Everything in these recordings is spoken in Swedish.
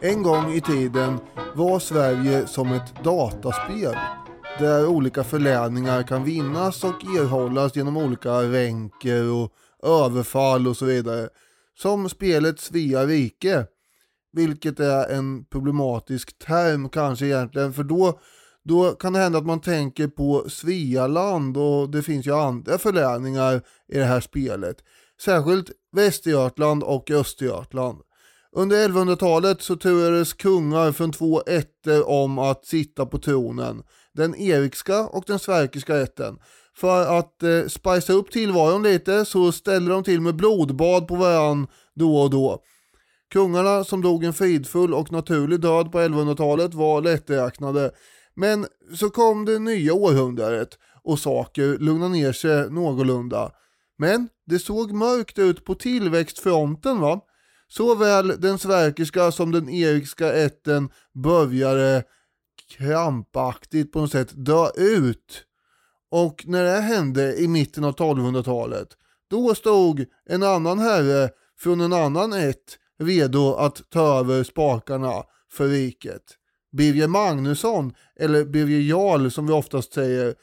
En gång i tiden var Sverige som ett dataspel där olika förläningar kan vinnas och erhållas genom olika ränker och överfall och så vidare. Som spelet Svea rike. Vilket är en problematisk term kanske egentligen för då, då kan det hända att man tänker på Svealand och det finns ju andra förläningar i det här spelet. Särskilt Västergötland och Östergötland. Under 1100-talet så turades kungar från två ätter om att sitta på tronen. Den erikska och den sverkiska ätten. För att eh, spicea upp tillvaron lite så ställde de till med blodbad på varann då och då. Kungarna som dog en fridfull och naturlig död på 1100-talet var lätträknade. Men så kom det nya århundradet och saker lugnade ner sig någorlunda. Men det såg mörkt ut på tillväxtfronten va. Såväl den sverkiska som den erikska ätten började krampaktigt på något sätt dö ut. Och när det hände i mitten av 1200-talet, då stod en annan herre från en annan ett redo att ta över spakarna för riket. Birger Magnusson, eller Birger Jarl som vi oftast säger,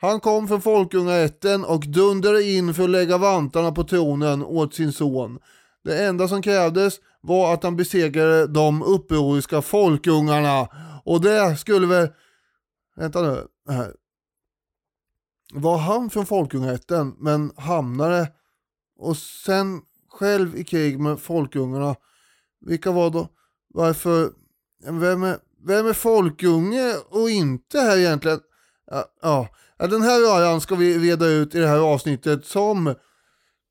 han kom från Folkungaätten och dundrade in för att lägga vantarna på tronen åt sin son. Det enda som krävdes var att han besegrade de upproriska folkungarna och det skulle väl... Vänta nu. Här. Var han från folkungaätten men hamnade och sen själv i krig med folkungarna. Vilka var då? Varför? Vem är, vem är folkunge och inte här egentligen? Ja, ja den här röran ska vi reda ut i det här avsnittet som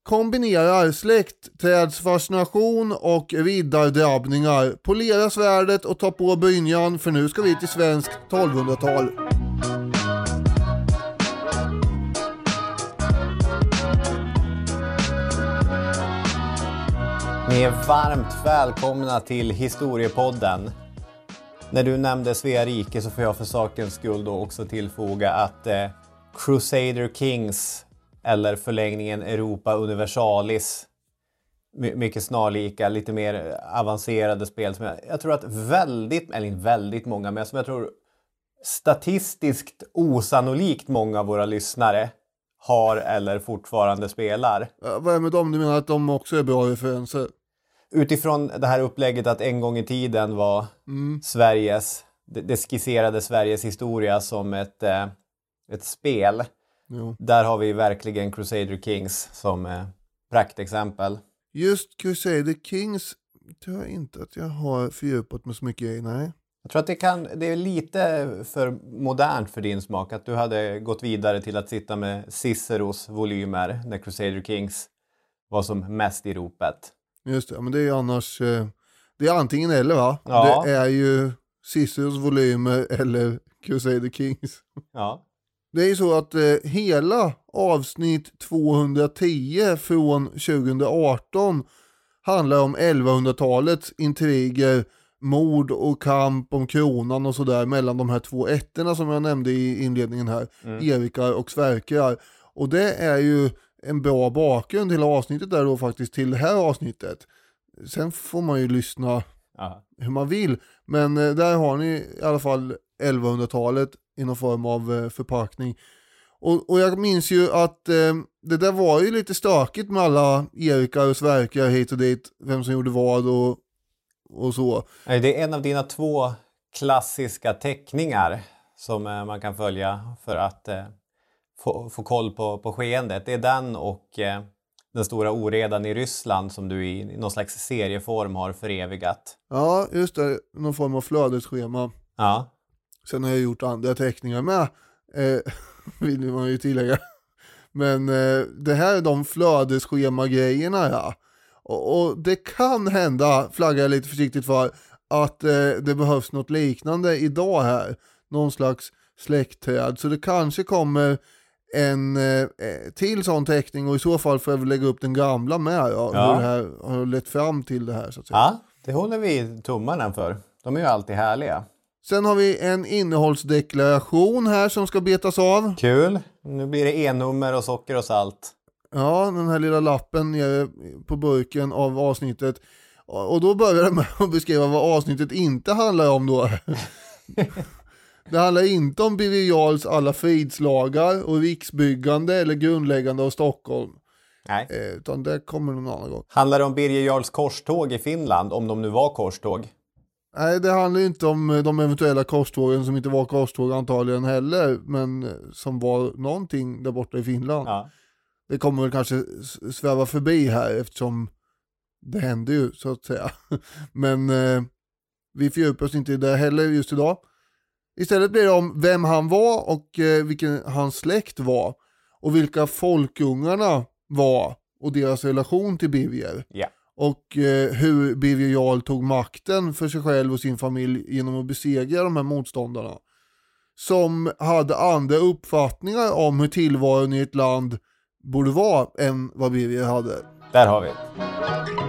kombinerar släktträdsfascination och riddardrabbningar. Polera svärdet och ta på brynjan för nu ska vi till svenskt 1200-tal. Ni är varmt välkomna till Historiepodden. När du nämnde Svea rike så får jag för sakens skull då också tillfoga att eh, Crusader Kings eller förlängningen Europa Universalis. My mycket snarlika, lite mer avancerade spel som jag, jag tror att väldigt, eller inte väldigt många, men som jag tror statistiskt osannolikt många av våra lyssnare har eller fortfarande spelar. Ja, vad är med dem? Du menar att de också är bra referenser? Utifrån det här upplägget att en gång i tiden var mm. Sveriges, det, det skisserade Sveriges historia som ett, eh, ett spel Jo. Där har vi verkligen Crusader Kings som eh, praktexempel. Just Crusader Kings tror jag inte att jag har fördjupat mig så mycket i, nej. Jag tror att det, kan, det är lite för modernt för din smak att du hade gått vidare till att sitta med Ciceros volymer när Crusader Kings var som mest i ropet. Just det, men det är ju annars, eh, det är antingen eller va? Ja. Det är ju Ciceros volymer eller Crusader Kings. Ja. Det är ju så att eh, hela avsnitt 210 från 2018 handlar om 1100-talets intriger, mord och kamp om kronan och sådär mellan de här två ätterna som jag nämnde i inledningen här, mm. Erikar och Sverkar. Och det är ju en bra bakgrund till avsnittet där då faktiskt till det här avsnittet. Sen får man ju lyssna Aha. hur man vill, men eh, där har ni i alla fall 1100-talet i någon form av eh, förpackning. Och, och jag minns ju att eh, det där var ju lite stökigt med alla Erika och Sverker hit och dit, vem som gjorde vad och, och så. Det är en av dina två klassiska teckningar som eh, man kan följa för att få, få koll på, på skeendet. Det är den och eh, den stora oredan i Ryssland som du i någon slags serieform har förevigat. Ja, just det. Någon form av flödesschema. Ja. Sen har jag gjort andra teckningar med, eh, vill man ju tillägga. Men eh, det här är de flödesschema-grejerna ja. Och, och, det kan hända, flaggar jag lite försiktigt för, att eh, det behövs något liknande idag här. Någon slags släktträd. Så det kanske kommer en eh, till sån teckning och i så fall får jag väl lägga upp den gamla med. Ja, ja. Hur det här har lett fram till det här. Så att säga. Ja, det håller vi tummarna för. De är ju alltid härliga. Sen har vi en innehållsdeklaration här som ska betas av. Kul! Nu blir det E-nummer och socker och salt. Ja, den här lilla lappen nere på burken av avsnittet. Och då börjar det med att beskriva vad avsnittet inte handlar om då. Det handlar inte om Birger Jarls alla fridslagar och riksbyggande eller grundläggande av Stockholm. Nej. Eh, utan det kommer någon annan gång. Handlar det om Birger Jarls korståg i Finland, om de nu var korståg? Nej, det handlar inte om eh, de eventuella korstågen som inte var korståg antagligen heller, men eh, som var någonting där borta i Finland. Ja. Det kommer väl kanske sväva förbi här eftersom det händer ju så att säga. Men eh, vi fördjupar oss inte i det heller just idag. Istället blir det om vem han var och eh, vilken hans släkt var och vilka folkungarna var och deras relation till Birger. Ja. Och eh, hur Birger Jarl tog makten för sig själv och sin familj genom att besegra de här motståndarna. Som hade andra uppfattningar om hur tillvaron i ett land borde vara än vad Birger hade. Där har vi det.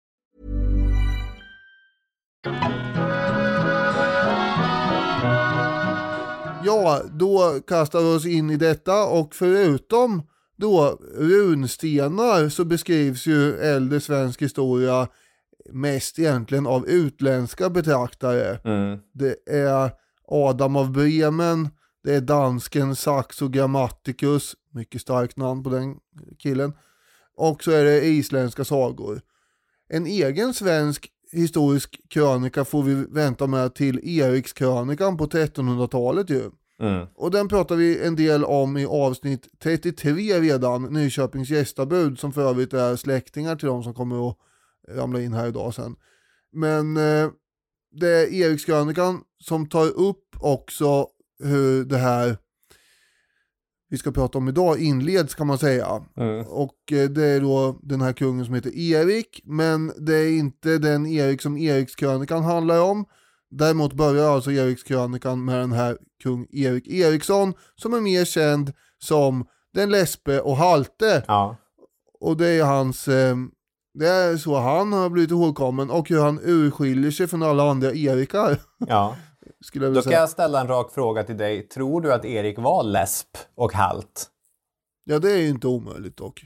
Ja, då kastar vi oss in i detta och förutom då runstenar så beskrivs ju äldre svensk historia mest egentligen av utländska betraktare. Det är Adam av Bremen, det är dansken Saxo Grammaticus, mycket starkt namn på den killen. Och så är det isländska sagor. En egen svensk historisk krönika får vi vänta med till Erikskrönikan på 1300-talet ju. Och den pratar vi en del om i avsnitt 33 redan, Nyköpings gästabud, som för övrigt är släktingar till de som kommer att ramla in här idag sen. Men eh, det är Erikskrönikan som tar upp också hur det här vi ska prata om idag inleds kan man säga. Och eh, det är då den här kungen som heter Erik, men det är inte den Erik som Erikskrönikan handlar om. Däremot börjar alltså Erikskrönikan med den här kung Erik Eriksson som är mer känd som den lesbe och halte. Ja. Och det är hans, eh, det är så han har blivit ihågkommen och hur han urskiljer sig från alla andra Erikar. ja. Skulle jag Då kan jag ställa en rak fråga till dig. Tror du att Erik var lesb och halt? Ja det är ju inte omöjligt dock.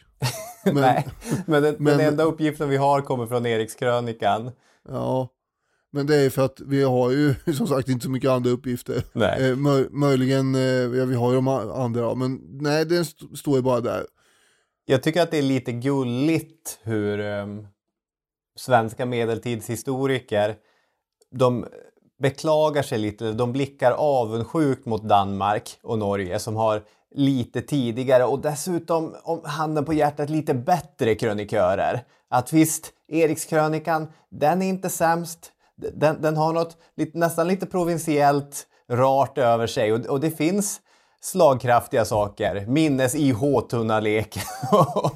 Men, Nej, men den, men- den enda uppgiften vi har kommer från Erikskrönikan. Ja, men det är för att vi har ju som sagt inte så mycket andra uppgifter. Nej. Eh, möj- möjligen, eh, ja, vi har ju de andra, men nej den st- står ju bara där. Jag tycker att det är lite gulligt hur um, svenska medeltidshistoriker de beklagar sig lite, de blickar avundsjukt mot Danmark och Norge som har lite tidigare och dessutom, om handen på hjärtat, lite bättre krönikörer. Att visst, Erikskrönikan, den är inte sämst. Den, den har något lite, nästan lite provinsiellt rart över sig och, och det finns slagkraftiga saker. Minnes IH-tunnaleken och,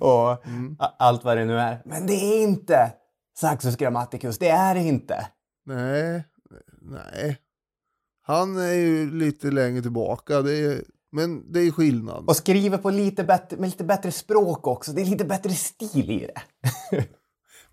och a- allt vad det nu är. Men det är inte Saxus Grammaticus, det är det inte. Nej, nej. Han är ju lite längre tillbaka, det är, men det är skillnad. Och skriver på lite bättre, med lite bättre språk också. Det är lite bättre stil i det.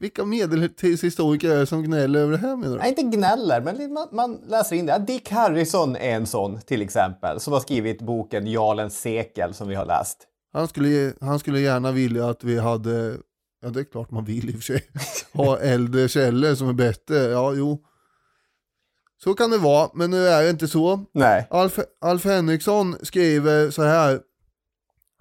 Vilka medeltidshistoriker är det som gnäller över det här menar du? Nej, inte gnäller, men man, man läser in det. Dick Harrison är en sån till exempel, som har skrivit boken Jarlens sekel som vi har läst. Han skulle, han skulle gärna vilja att vi hade, ja det är klart man vill i och för sig, ha äldre källor som är bättre. Ja, jo. Så kan det vara, men nu är det inte så. Nej. Alf, Alf Henriksson skriver så här.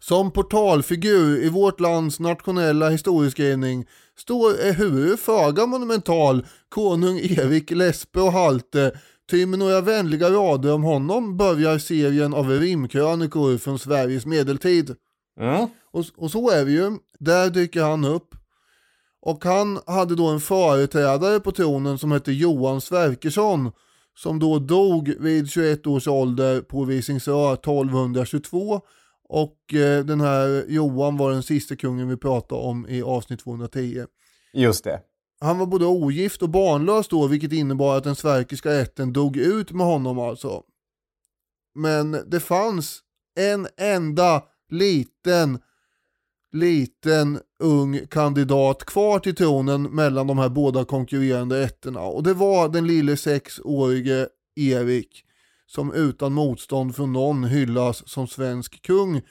Som portalfigur i vårt lands nationella historieskrivning står ehuru föga monumental konung Erik Lespe och Halte Ty med några vänliga rader om honom börjar serien av rimkrönikor från Sveriges medeltid. Mm. Och, och så är det ju. Där dyker han upp. Och han hade då en företrädare på tronen som hette Johan Sverkersson som då dog vid 21 års ålder på Visingsö 1222 och eh, den här Johan var den sista kungen vi pratade om i avsnitt 210. Just det. Han var både ogift och barnlös då vilket innebar att den sverkiska ätten dog ut med honom alltså. Men det fanns en enda liten, liten ung kandidat kvar till tronen mellan de här båda konkurrerande ätterna och det var den lille sexårige Erik som utan motstånd från någon hyllas som svensk kung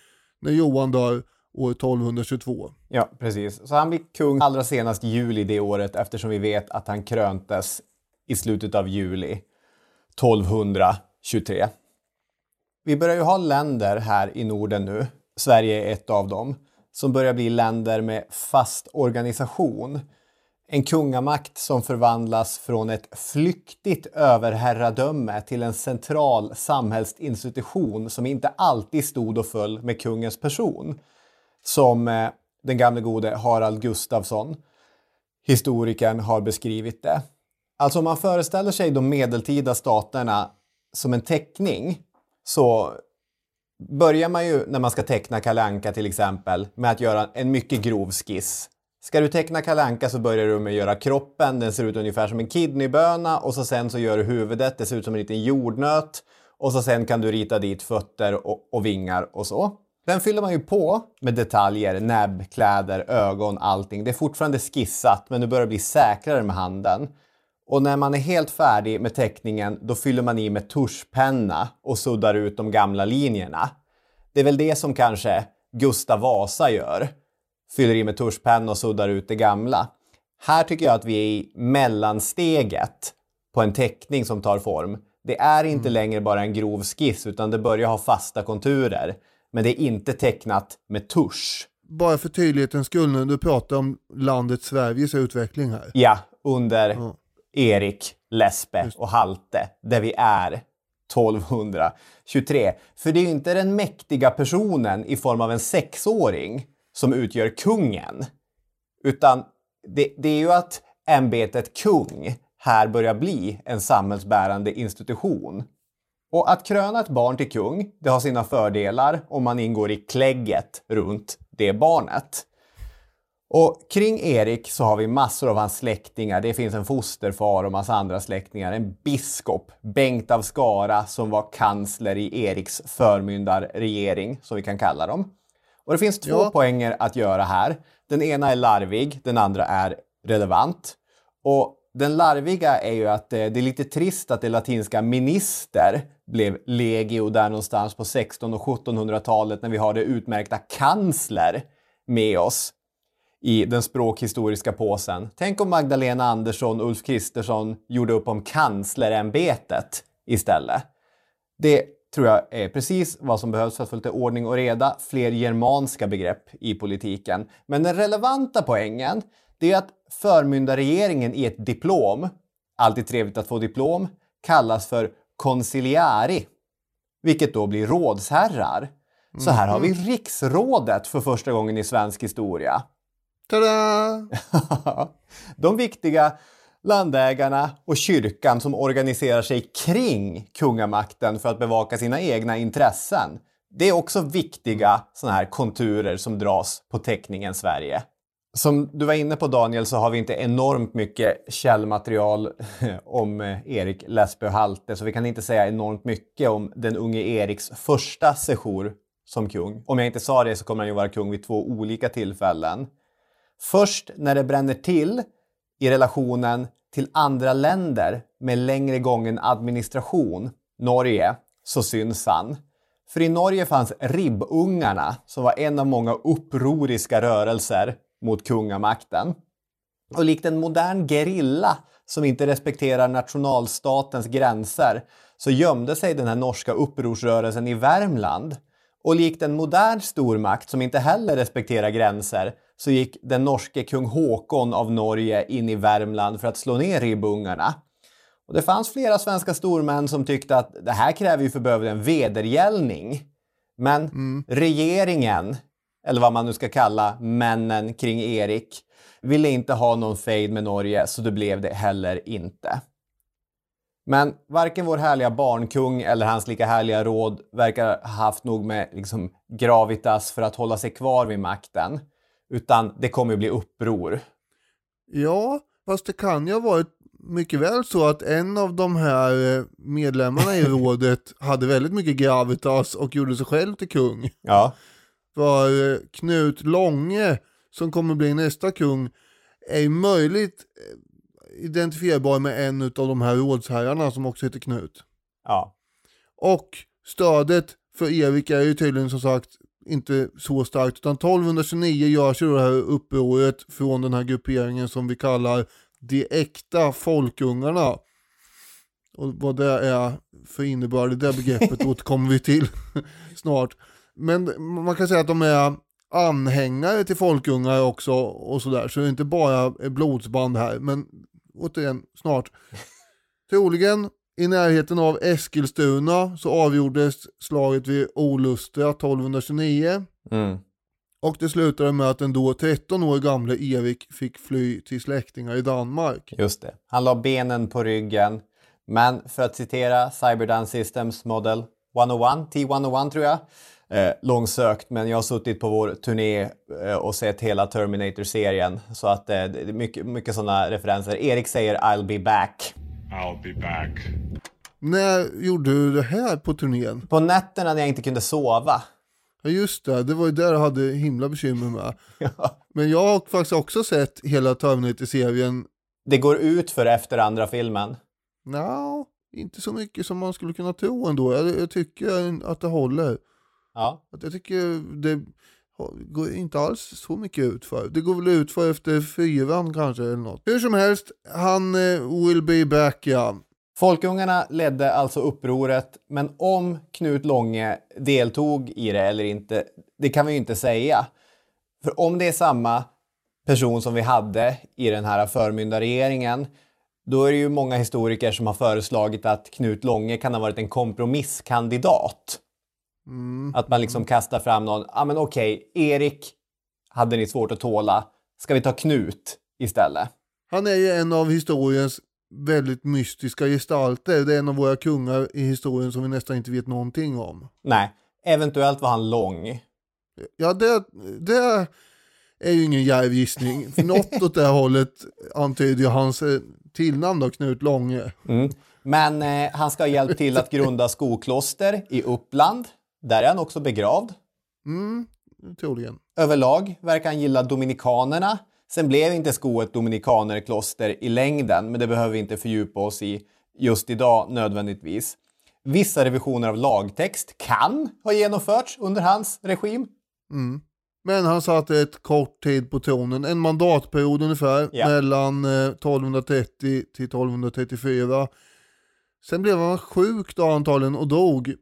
när Johan dör år 1222. Ja, precis. Så han blir kung allra senast juli det året eftersom vi vet att han kröntes i slutet av juli 1223. Vi börjar ju ha länder här i Norden nu, Sverige är ett av dem, som börjar bli länder med fast organisation. En kungamakt som förvandlas från ett flyktigt överherradöme till en central samhällsinstitution som inte alltid stod och föll med kungens person. Som eh, den gamle gode Harald Gustafsson, historikern, har beskrivit det. Alltså om man föreställer sig de medeltida staterna som en teckning så börjar man ju när man ska teckna kalanka till exempel med att göra en mycket grov skiss. Ska du teckna kalanka så börjar du med att göra kroppen, den ser ut ungefär som en kidneyböna och så sen så gör du huvudet, det ser ut som en liten jordnöt och så sen kan du rita dit fötter och, och vingar och så. Den fyller man ju på med detaljer, näbb, kläder, ögon, allting. Det är fortfarande skissat men du börjar bli säkrare med handen. Och när man är helt färdig med teckningen då fyller man i med tuschpenna och suddar ut de gamla linjerna. Det är väl det som kanske Gustav Vasa gör. Fyller i med tuschpenna och suddar ut det gamla. Här tycker jag att vi är i mellansteget på en teckning som tar form. Det är inte längre bara en grov skiss utan det börjar ha fasta konturer. Men det är inte tecknat med tusch. Bara för tydlighetens skull nu, du pratar om landet Sveriges utveckling här. Ja, under Ja. Erik, Lesbe och Halte, där vi är 1223. För det är ju inte den mäktiga personen i form av en sexåring som utgör kungen. Utan det, det är ju att ämbetet kung här börjar bli en samhällsbärande institution. Och att kröna ett barn till kung, det har sina fördelar om man ingår i klägget runt det barnet. Och kring Erik så har vi massor av hans släktingar. Det finns en fosterfar och massa andra släktingar. En biskop, Bengt av Skara, som var kansler i Eriks förmyndarregering, som vi kan kalla dem. Och det finns två Ja. poänger att göra här. Den ena är larvig, den andra är relevant. Och den larviga är ju att eh, det är lite trist att det latinska minister blev legio där någonstans på 1600 och 1700-talet när vi har det utmärkta kansler med oss i den språkhistoriska påsen. Tänk om Magdalena Andersson och Ulf Kristersson gjorde upp om kanslerämbetet istället. Det tror jag är precis vad som behövs för att få lite ordning och reda, fler germanska begrepp i politiken. Men den relevanta poängen, det är att förmyndarregeringen i ett diplom, alltid trevligt att få diplom, kallas för conciliari, vilket då blir rådsherrar. Så här har vi riksrådet för första gången i svensk historia. Tada! De viktiga landägarna och kyrkan som organiserar sig kring kungamakten för att bevaka sina egna intressen. Det är också viktiga sådana här konturer som dras på teckningen Sverige. Som du var inne på Daniel så har vi inte enormt mycket källmaterial eh, om eh, Erik Lesbö Halte så vi kan inte säga enormt mycket om den unge Eriks första sejour som kung. Om jag inte sa det så kommer han ju vara kung vid två olika tillfällen. Först när det bränner till i relationen till andra länder med längre gången administration, Norge, så syns han. För i Norge fanns ribbungarna som var en av många upproriska rörelser mot kungamakten. Och likt en modern gerilla som inte respekterar nationalstatens gränser så gömde sig den här norska upprorsrörelsen i Värmland. Och likt en modern stormakt som inte heller respekterar gränser så gick den norske kung Håkon av Norge in i Värmland för att slå ner ribbungarna. Och det fanns flera svenska stormän som tyckte att det här kräver ju för en vedergällning. Men mm. regeringen eller vad man nu ska kalla männen kring Erik, ville inte ha någon fejd med Norge så det blev det heller inte. Men varken vår härliga barnkung eller hans lika härliga råd verkar ha haft nog med liksom, gravitas för att hålla sig kvar vid makten. Utan det kommer bli uppror. Ja, fast det kan ju ha varit mycket väl så att en av de här eh, medlemmarna i rådet hade väldigt mycket gravitas och gjorde sig själv till kung. Ja. För eh, Knut Långe, som kommer bli nästa kung, är möjligt eh, identifierbar med en av de här rådsherrarna som också heter Knut. Ja. Och stödet för Erik är ju tydligen som sagt inte så starkt, utan 1229 görs ju det här upproret från den här grupperingen som vi kallar de äkta folkungarna. Och vad det är för innebörd i det begreppet återkommer vi till snart. Men man kan säga att de är anhängare till folkungar också och sådär. Så det är inte bara blodsband här. Men återigen, snart. Troligen i närheten av Eskilstuna så avgjordes slaget vid Olustra 1229. Mm. Och det slutade med att den då 13 år gamle Erik fick fly till släktingar i Danmark. Just det. Han la benen på ryggen. Men för att citera Cyberdance Systems Model 101, T101 tror jag, eh, långsökt, men jag har suttit på vår turné eh, och sett hela Terminator-serien. Så att eh, det är mycket, mycket sådana referenser. Erik säger I'll be back. I'll be back. När gjorde du det här på turnén? På nätterna när jag inte kunde sova. Ja just det, det var ju där jag hade himla bekymmer med. ja. Men jag har faktiskt också sett hela Terminator-serien. Det går ut för efter andra filmen. No, inte så mycket som man skulle kunna tro ändå. Jag, jag tycker att det håller. Ja. Att jag tycker det går inte alls så mycket ut för. Det går väl ut för efter fyran kanske eller något. Hur som helst, han eh, will be back ja. Folkungarna ledde alltså upproret, men om Knut Långe deltog i det eller inte, det kan vi ju inte säga. För om det är samma person som vi hade i den här förmyndarregeringen, då är det ju många historiker som har föreslagit att Knut Långe kan ha varit en kompromisskandidat. Mm. Att man liksom kastar fram någon, ja ah, men okej, okay, Erik hade ni svårt att tåla. Ska vi ta Knut istället? Han är ju en av historiens väldigt mystiska gestalter. Det är en av våra kungar i historien som vi nästan inte vet någonting om. Nej, eventuellt var han lång. Ja, det, det är ju ingen djärv gissning. För något åt det hållet antyder ju hans eh, tillnamn då, Knut Långe. Mm. Men eh, han ska ha hjälpt till att grunda skokloster i Uppland. Där är han också begravd. Mm, troligen. Överlag verkar han gilla dominikanerna. Sen blev inte Sko ett dominikanerkloster i längden, men det behöver vi inte fördjupa oss i just idag nödvändigtvis. Vissa revisioner av lagtext kan ha genomförts under hans regim. Mm. Men han satt ett kort tid på tronen, en mandatperiod ungefär, ja. mellan 1230 eh, till 1234. Sen blev han sjuk då antagligen och dog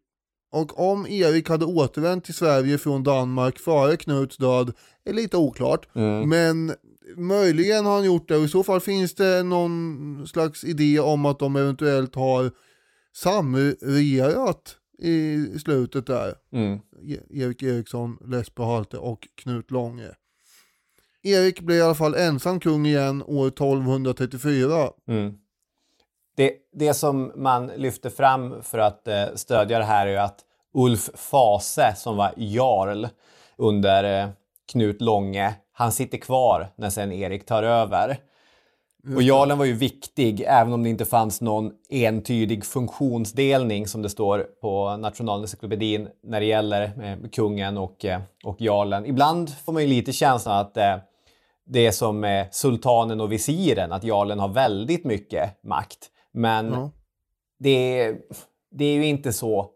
och om Erik hade återvänt till Sverige från Danmark före Knuts död är lite oklart. Mm. Men möjligen har han gjort det och i så fall finns det någon slags idé om att de eventuellt har samregerat i slutet där. Mm. E- Erik Eriksson, Lesbe Halte och Knut Långe. Erik blev i alla fall ensam kung igen år 1234. Mm. Det, det som man lyfter fram för att eh, stödja det här är att Ulf Fase som var jarl under eh, Knut Långe, han sitter kvar när sen Erik tar över. Och jarlen var ju viktig, även om det inte fanns någon entydig funktionsdelning som det står på Nationalencyklopedin när det gäller eh, kungen och, eh, och jarlen. Ibland får man ju lite känslan att eh, det är som sultanen och visiren, att jarlen har väldigt mycket makt. Men Ja. det, det är ju inte så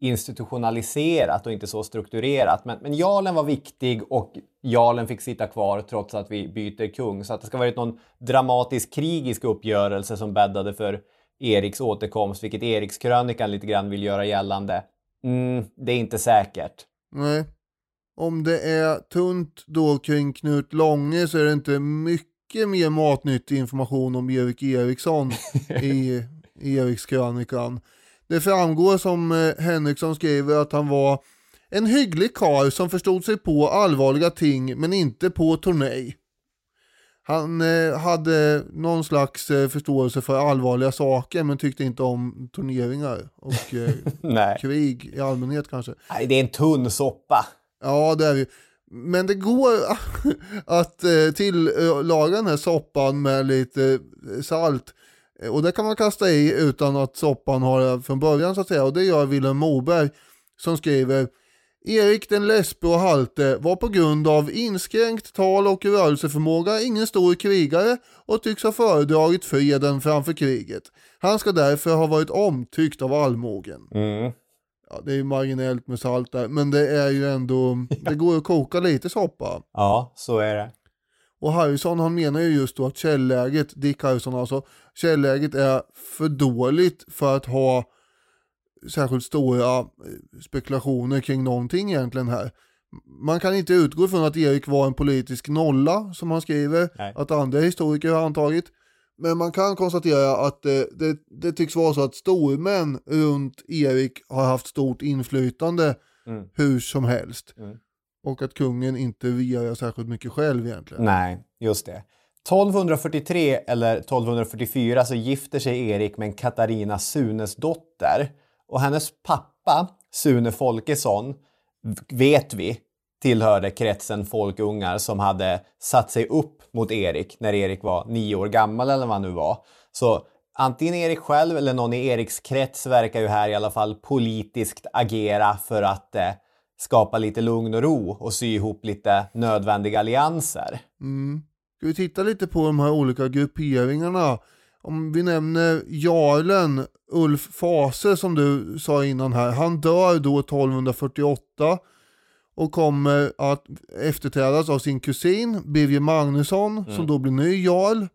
institutionaliserat och inte så strukturerat. Men, men jarlen var viktig och jarlen fick sitta kvar trots att vi byter kung. Så att det ska ha varit någon dramatisk krigisk uppgörelse som bäddade för Eriks återkomst, vilket Erikskrönikan lite grann vill göra gällande. Mm, det är inte säkert. Nej. Om det är tunt då kring Knut Långe så är det inte mycket mer matnyttig information om Erik Eriksson i, Erikskrönikan. Det framgår som eh, Henriksson skriver att han var en hygglig karl som förstod sig på allvarliga ting men inte på turné. Han eh, hade någon slags eh, förståelse för allvarliga saker men tyckte inte om turneringar och eh, krig i allmänhet kanske. Nej, det är en tunn soppa. Ja, det är det. Men det går att eh, tillaga den här soppan med lite eh, salt. Eh, och det kan man kasta i utan att soppan har det från början så att säga. Och det gör Vilhelm Moberg som skriver Erik den lesbe och halte var på grund av inskränkt tal och rörelseförmåga ingen stor krigare och tycks ha föredragit freden framför kriget. Han ska därför ha varit omtyckt av allmogen. Mm. Ja, det är ju marginellt med salt där, men det är ju ändå, det går att koka lite soppa. Ja, så är det. Och Harrison han menar ju just då att källäget, Dick Harrison alltså, källäget är för dåligt för att ha särskilt stora eh, spekulationer kring någonting egentligen här. Man kan inte utgå från att Erik var en politisk nolla som han skriver, Nej. att andra historiker har antagit. Men man kan konstatera att eh, det, det tycks vara så att stormän runt Erik har haft stort inflytande Mm. hur som helst. Mm. Och att kungen inte regerar särskilt mycket själv egentligen. Nej, just det. 1243 eller 1244 så gifter sig Erik med en Katarina Sunes dotter. Och hennes pappa, Sune Folkesson, vet vi tillhörde kretsen folkungar som hade satt sig upp mot Erik när Erik var nio år gammal eller vad han nu var. Så antingen Erik själv eller någon i Eriks krets verkar ju här i alla fall politiskt agera för att eh, skapa lite lugn och ro och sy ihop lite nödvändiga allianser. Mm. Ska vi titta lite på de här olika grupperingarna? Om vi nämner jarlen Ulf Fase som du sa innan här. Han dör då 1248 och kommer att efterträdas av sin kusin Birger Magnusson som då blir ny jarl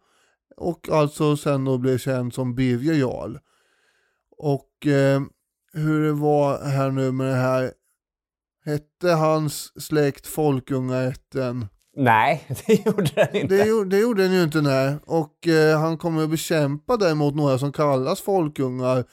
och alltså sen då blir känd som Birger jarl. Och eh, hur det var här nu med det här Hette hans släkt Folkungaätten? Nej, det gjorde den inte. Det, gjorde- det gjorde den ju inte nej. Och eh, han kommer att bekämpa däremot några som kallas folkungar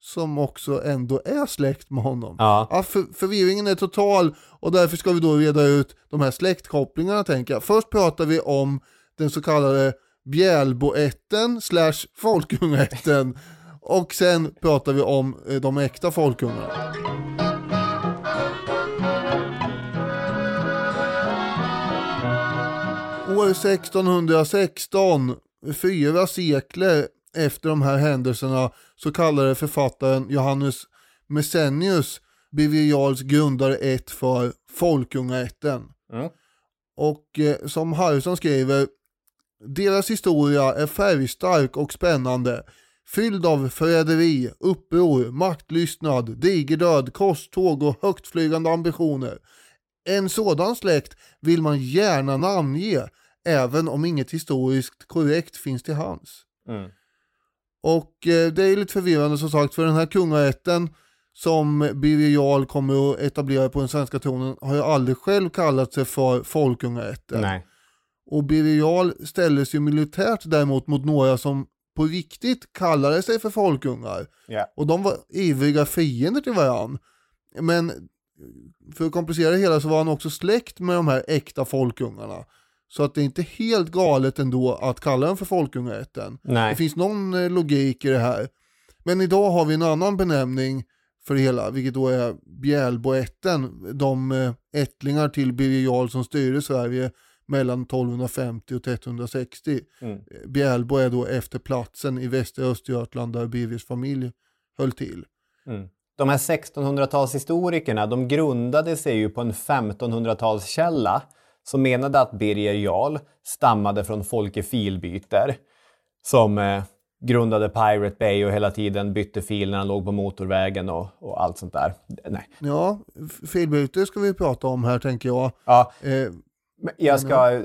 som också ändå är släkt med honom. Ja. för, förvirringen är total och därför ska vi då reda ut de här släktkopplingarna tänker jag. Först pratar vi om den så kallade Bjälboätten slash folkungaätten och sen pratar vi om eh, de äkta folkungarna. År 1616, fyra sekler efter de här händelserna, så kallade författaren Johannes Messenius Birger Jarls grundare ett för Folkungaätten. Mm. Och eh, som Harrison skriver, deras historia är färgstark och spännande, fylld av förräderi, uppror, maktlystnad, digerdöd, korståg och högtflygande ambitioner. En sådan släkt vill man gärna namnge, även om inget historiskt korrekt finns till hands. Mm. Och eh, det är lite förvirrande som sagt, för den här kungaätten som Birger Jarl kommer att etablera på den svenska tronen har ju aldrig själv kallat sig för folkungaätten. Nej. Och Birger Jarl ställdes ju militärt däremot mot några som på riktigt kallade sig för folkungar. Ja. Och de var ivriga fiender till varann. Men för att komplicera det hela så var han också släkt med de här äkta folkungarna. Så att det är inte helt galet ändå att kalla dem för folkungaätten. Nej. Det finns någon eh, logik i det här. Men idag har vi en annan benämning för det hela, vilket då är Bjälboätten, de eh, ättlingar till Birger Jarl som styrde Sverige mellan 1250 och 1360. Mm. Eh, Bjälbo är då efter platsen i västra Östergötland där Birgers familj höll till. Mm. De här 1600-talshistorikerna de grundade sig ju på en 1500-talskälla som menade att Birger Jarl stammade från Folke Filbyter som eh, grundade Pirate Bay och hela tiden bytte fil när han låg på motorvägen och, och allt sånt där. Nej. Ja, filbyte ska vi prata om här tänker jag. Ja, Eh, men jag, ska,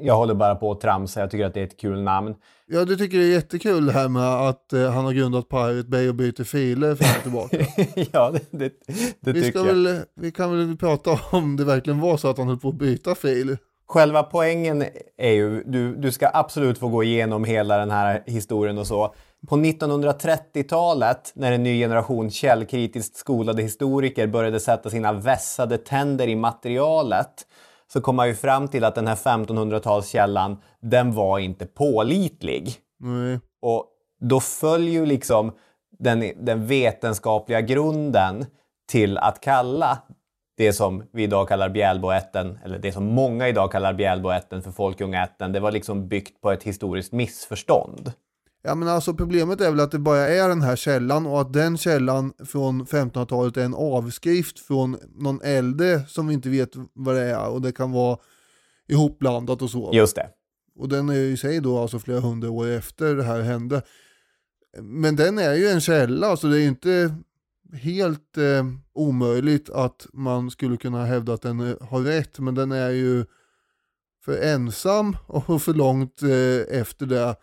jag håller bara på att tramsa, jag tycker att det är ett kul namn. ja, du tycker det är jättekul det här med att eh, han har grundat Pirate Bay och byter filer fram och tillbaka. ja, det, det, det vi, tycker ska jag. väl, vi kan väl prata om det verkligen var så att han höll på att byta fil. Själva poängen är ju, du, du ska absolut få gå igenom hela den här historien och så. På 1930-talet, när en ny generation källkritiskt skolade historiker började sätta sina vässade tänder i materialet, så kom man ju fram till att den här 1500-talskällan, den var inte pålitlig. Nej. Och då följer ju liksom den, den vetenskapliga grunden till att kalla det som vi idag kallar Bjälboätten, eller det som många idag kallar Bjälboätten för Folkungaätten, det var liksom byggt på ett historiskt missförstånd. Ja men alltså problemet är väl att det bara är den här källan och att den källan från 1500-talet är en avskrift från någon äldre som vi inte vet vad det är och det kan vara ihopblandat och så. Just det. Och den är ju i sig då alltså flera hundra år efter det här hände. Men den är ju en källa så det är inte helt eh, omöjligt att man skulle kunna hävda att den har rätt men den är ju för ensam och för långt eh, efter det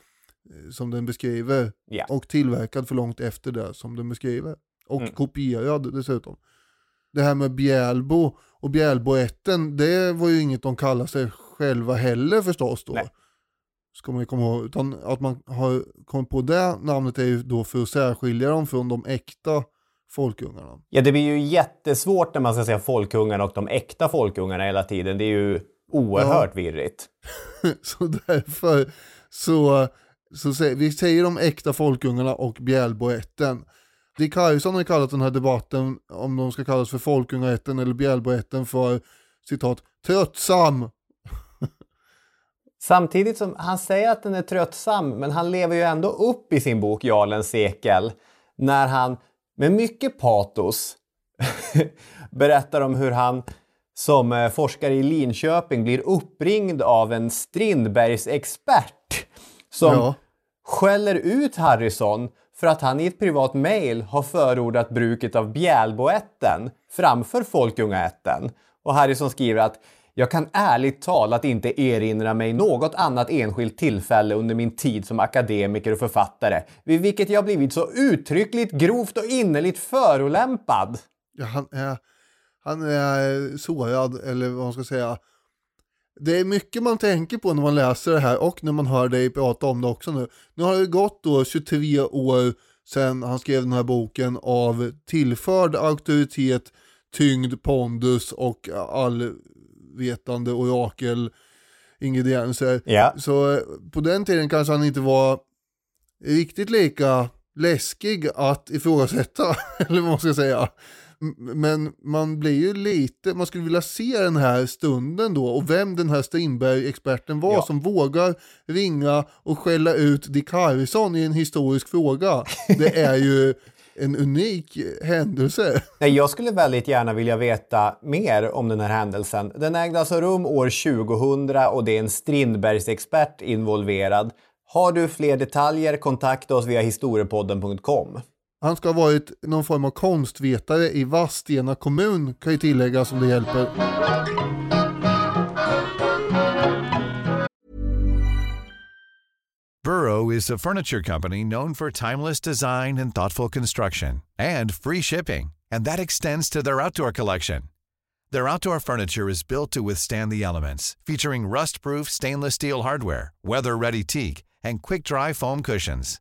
som den beskriver Ja. och tillverkad för långt efter det som den beskriver. Och Mm. kopierad dessutom. Det här med Bjälbo och Bjälboätten, det var ju inget de kallade sig själva heller förstås då. Nej. Ska man ju komma ihåg. Utan att man har kommit på det namnet är ju då för att särskilja dem från de äkta folkungarna. Ja, det blir ju jättesvårt när man ska säga folkungarna och de äkta folkungarna hela tiden. Det är ju oerhört virrigt. så därför så, så säger, vi säger de äkta folkungarna och Bjälboätten. Dick Harrison har kallat den här debatten om de ska kallas för folkungaätten eller Bjälboätten för citat tröttsam. Samtidigt som han säger att den är tröttsam, men han lever ju ändå upp i sin bok Jarlens sekel när han med mycket patos berättar om hur han som eh, forskare i Linköping blir uppringd av en Strindbergsexpert som Ja. skäller ut Harrison för att han i ett privat mejl har förordat bruket av Bjälboätten framför Folkungaätten. Och Harrison skriver att jag kan ärligt talat inte erinra mig något annat enskilt tillfälle under min tid som akademiker och författare vid vilket jag blivit så uttryckligt grovt och innerligt förolämpad. Ja, han, är, han är sårad eller vad man ska säga. Det är mycket man tänker på när man läser det här och när man hör dig prata om det också nu. Nu har det gått då 23 år sedan han skrev den här boken av tillförd auktoritet, tyngd, pondus och allvetande orakel ingredienser. Ja. Så eh, på den tiden kanske han inte var riktigt lika läskig att ifrågasätta, eller vad man ska säga. Men man blir ju lite, man skulle vilja se den här stunden då och vem den här Strindberg-experten var Ja. som vågar ringa och skälla ut Dick Harrison i en historisk fråga. Det är ju en unik händelse. Nej, jag skulle väldigt gärna vilja veta mer om den här händelsen. Den ägde alltså rum år 2000 och det är en Strindbergsexpert involverad. Har du fler detaljer, kontakta oss via historiepodden.com. Han ska ha varit någon form av konstvetare i Vadstena kommun kan ju tilläggas om det hjälper. Burrow is a furniture company known for timeless design and thoughtful construction and free shipping, and that extends to their outdoor collection. Their outdoor furniture is built to withstand the elements, featuring rust-proof stainless steel hardware, weather-ready teak, and quick-dry foam cushions.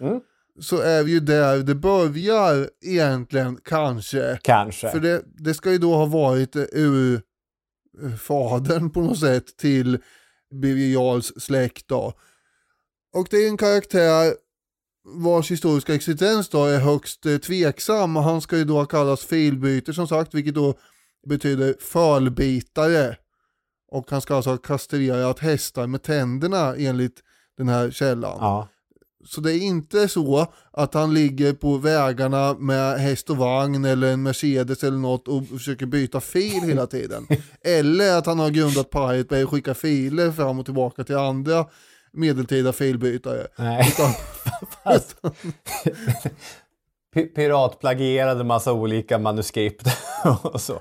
Mm. Så är vi ju där det börjar egentligen kanske. Kanske. För det, det ska ju då ha varit ur fadern på något sätt till Birger Jarls släkt då. Och det är en karaktär vars historiska existens då är högst eh, tveksam och han ska ju då kallas filbyter som sagt vilket då betyder fölbitare. Och han ska alltså ha kastrerat hästar med tänderna enligt den här källan. Ja. Så det är inte så att han ligger på vägarna med häst och vagn eller en Mercedes eller något och försöker byta fil hela tiden. eller att han har grundat Pirate Bay och skickar filer fram och tillbaka till andra medeltida filbytare. Nej. Utan, Pi- Piratplagierade massa olika manuskript och så.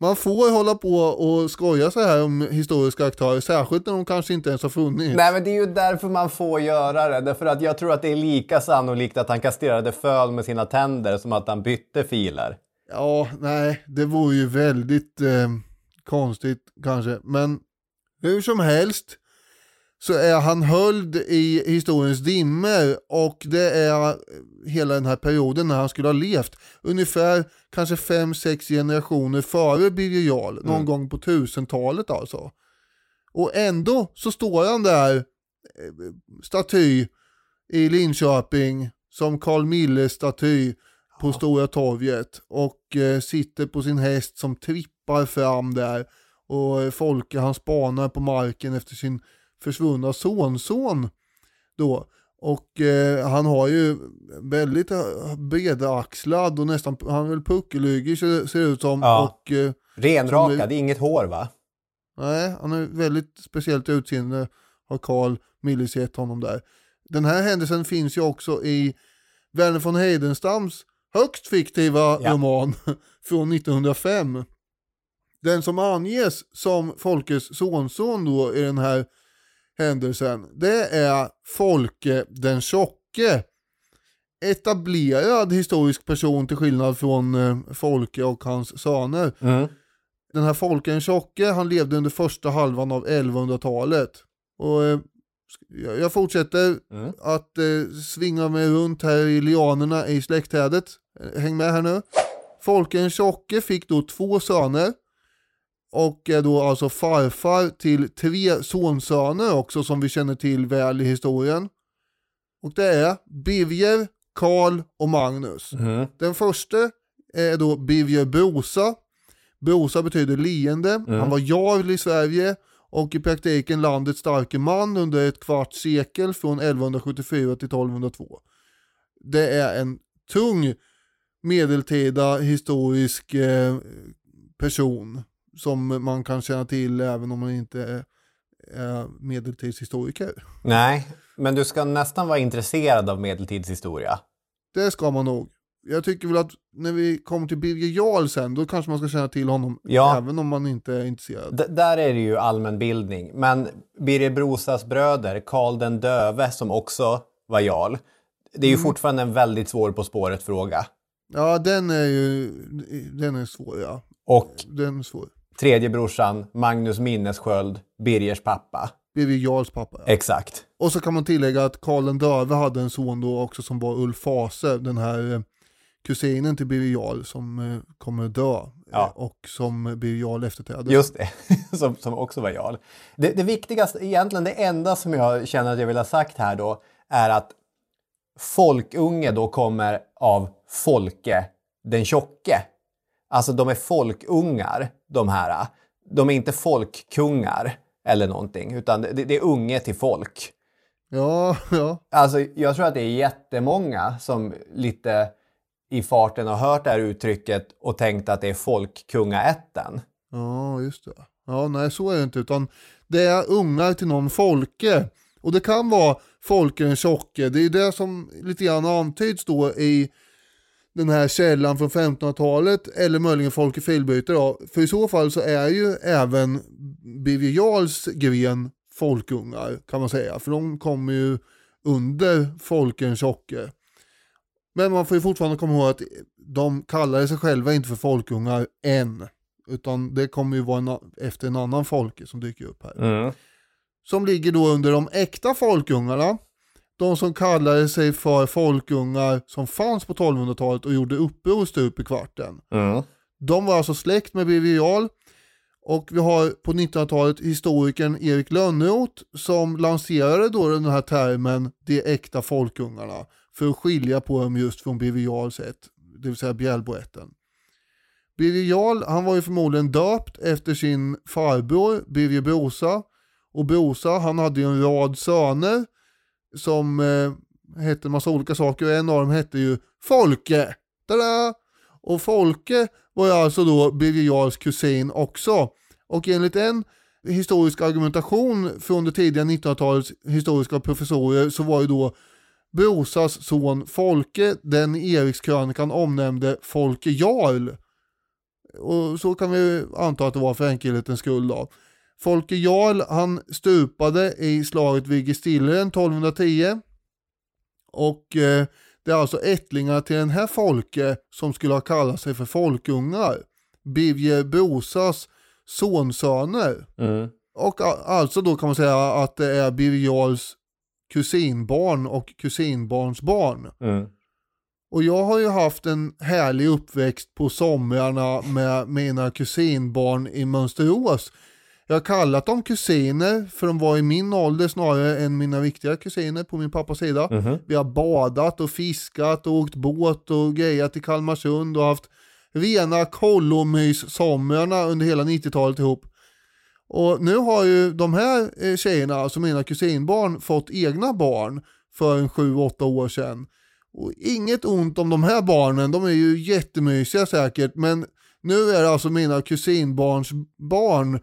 Man får hålla på och skoja så här om historiska aktörer, särskilt när de kanske inte ens har funnits. Nej men det är ju därför man får göra det. Därför att jag tror att det är lika sannolikt att han kastrerade föl med sina tänder som att han bytte filer. Ja, nej, det vore ju väldigt eh, konstigt kanske. Men hur som helst så är han höljd i historiens dimmer och det är hela den här perioden när han skulle ha levt. Ungefär kanske fem sex generationer före Birger Jarl, någon gång på tusentalet alltså. Och ändå så står han där, eh, staty i Linköping, som Carl Milles staty på Stora torget och eh, sitter på sin häst som trippar fram där och eh, Folke han spanar på marken efter sin försvunna sonson då. Och eh, han har ju väldigt eh, bredaxlad och nästan, han är väl puckelryggig ser, ser det ut som. Ja. Och, eh, Renrakad, är inget hår va? Nej, han har väldigt speciellt utseende har Carl Milles gett honom där. Den här händelsen finns ju också i Verner von Heidenstams högst fiktiva Ja. roman från 1905. Den som anges som Folkes sonson då i den här händelsen, det är Folke den tjocke. Etablerad historisk person till skillnad från eh, Folke och hans söner. Den här Folken tjocke, han levde under första halvan av 1100-talet. Och eh, jag fortsätter Mm. att eh, svinga mig runt här i lianerna i släktträdet. Häng med här nu. Folken tjocke fick då två söner. Och är då alltså farfar till tre sonsöner också som vi känner till väl i historien. Och det är Birger, Karl och Magnus. Mm. Den första är då Birger Brosa. Brosa betyder leende. Han var jarl i Sverige och i praktiken landets starke man under ett kvarts sekel från 1174 till 1202. Det är en tung medeltida historisk eh, person som man kan känna till även om man inte är, medeltidshistoriker. Nej, men du ska nästan vara intresserad av medeltidshistoria. Det ska man nog. Jag tycker väl att när vi kommer till Birger Jarl sen, då kanske man ska känna till honom Ja. även om man inte är intresserad. D- där är det ju allmänbildning. Men Birger Brosas bröder, Karl den döve som också var jarl, det är ju fortfarande en väldigt svår På spåret-fråga. Ja, den är ju, den är svår ja. Och Den är svår. Tredje brorsan, Magnus Minnesköld, Birgers pappa. Birger Jarls pappa. Ja. Exakt. Och så kan man tillägga att Karl den döve hade en son då också som var Ulf Fase, den här eh, kusinen till Birger Jarl som eh, kommer dö Ja. eh, och som Birger Jarl efterträdde. Just det, som, som också var Jarl. Det, det viktigaste, egentligen det enda som jag känner att jag vill ha sagt här då, är att folkunge då kommer av Folke den tjocke. Alltså de är folkungar, de här. De är inte folkkungar eller någonting, utan det, det är unge till folk. Ja, ja. Alltså, jag tror att det är jättemånga som lite i farten har hört det här uttrycket och tänkt att det är folkkungaätten. Ja, just det. Ja, nej så är det inte, utan det är ungar till någon folke. Och det kan vara Folke den tjocke. Det är det som lite grann antyds då i den här källan från 1500-talet eller möjligen Folke Filbyte då. För i så fall så är ju även Birger Jarls gren folkungar kan man säga. För de kommer ju under Folke den tjocke. Men man får ju fortfarande komma ihåg att de kallar sig själva inte för folkungar än. Utan det kommer ju vara en, efter en annan folke som dyker upp här. Som ligger då under de äkta folkungarna. De som kallade sig för folkungar som fanns på 1200-talet och gjorde uppror stup i kvarten. De var alltså släkt med Birger. Och vi har på 1900-talet historikern Erik Lönnroth som lanserade då den här termen de äkta folkungarna för att skilja på dem just från Birger ett, det vill säga Bjälboätten. Birger han var ju förmodligen döpt efter sin farbror Birger Brosa. Och Brosa, han hade ju en rad söner som eh, hette en massa olika saker och en av dem hette ju Folke. Tada! Och Folke var ju alltså då Birger Jarls kusin också. Och enligt en historisk argumentation från det tidiga 1900-talets historiska professorer så var ju då Brosas son Folke den i Erikskrönikan omnämnde Folke Jarl. Och så kan vi anta att det var för enkelhetens skull då. Folke Jarl han stupade i slaget vid Gestilleren 1210. Och eh, det är alltså ättlingar till den här Folke som skulle ha kallat sig för folkungar. Birger Brosas sonsöner. Och a- alltså då kan man säga att det är Birger Jarls kusinbarn och kusinbarnsbarn. Och jag har ju haft en härlig uppväxt på somrarna med mina kusinbarn i Mönsterås. Jag har kallat dem kusiner för de var i min ålder snarare än mina viktiga kusiner på min pappas sida. Vi har badat och fiskat och åkt båt och grejat i Kalmarsund och haft rena kollomys-somrarna under hela 90-talet ihop. Och nu har ju de här eh, tjejerna, alltså mina kusinbarn, fått egna barn för en 7-8 år sedan. Och inget ont om de här barnen, de är ju jättemysiga säkert, men nu är det alltså mina kusinbarns barn.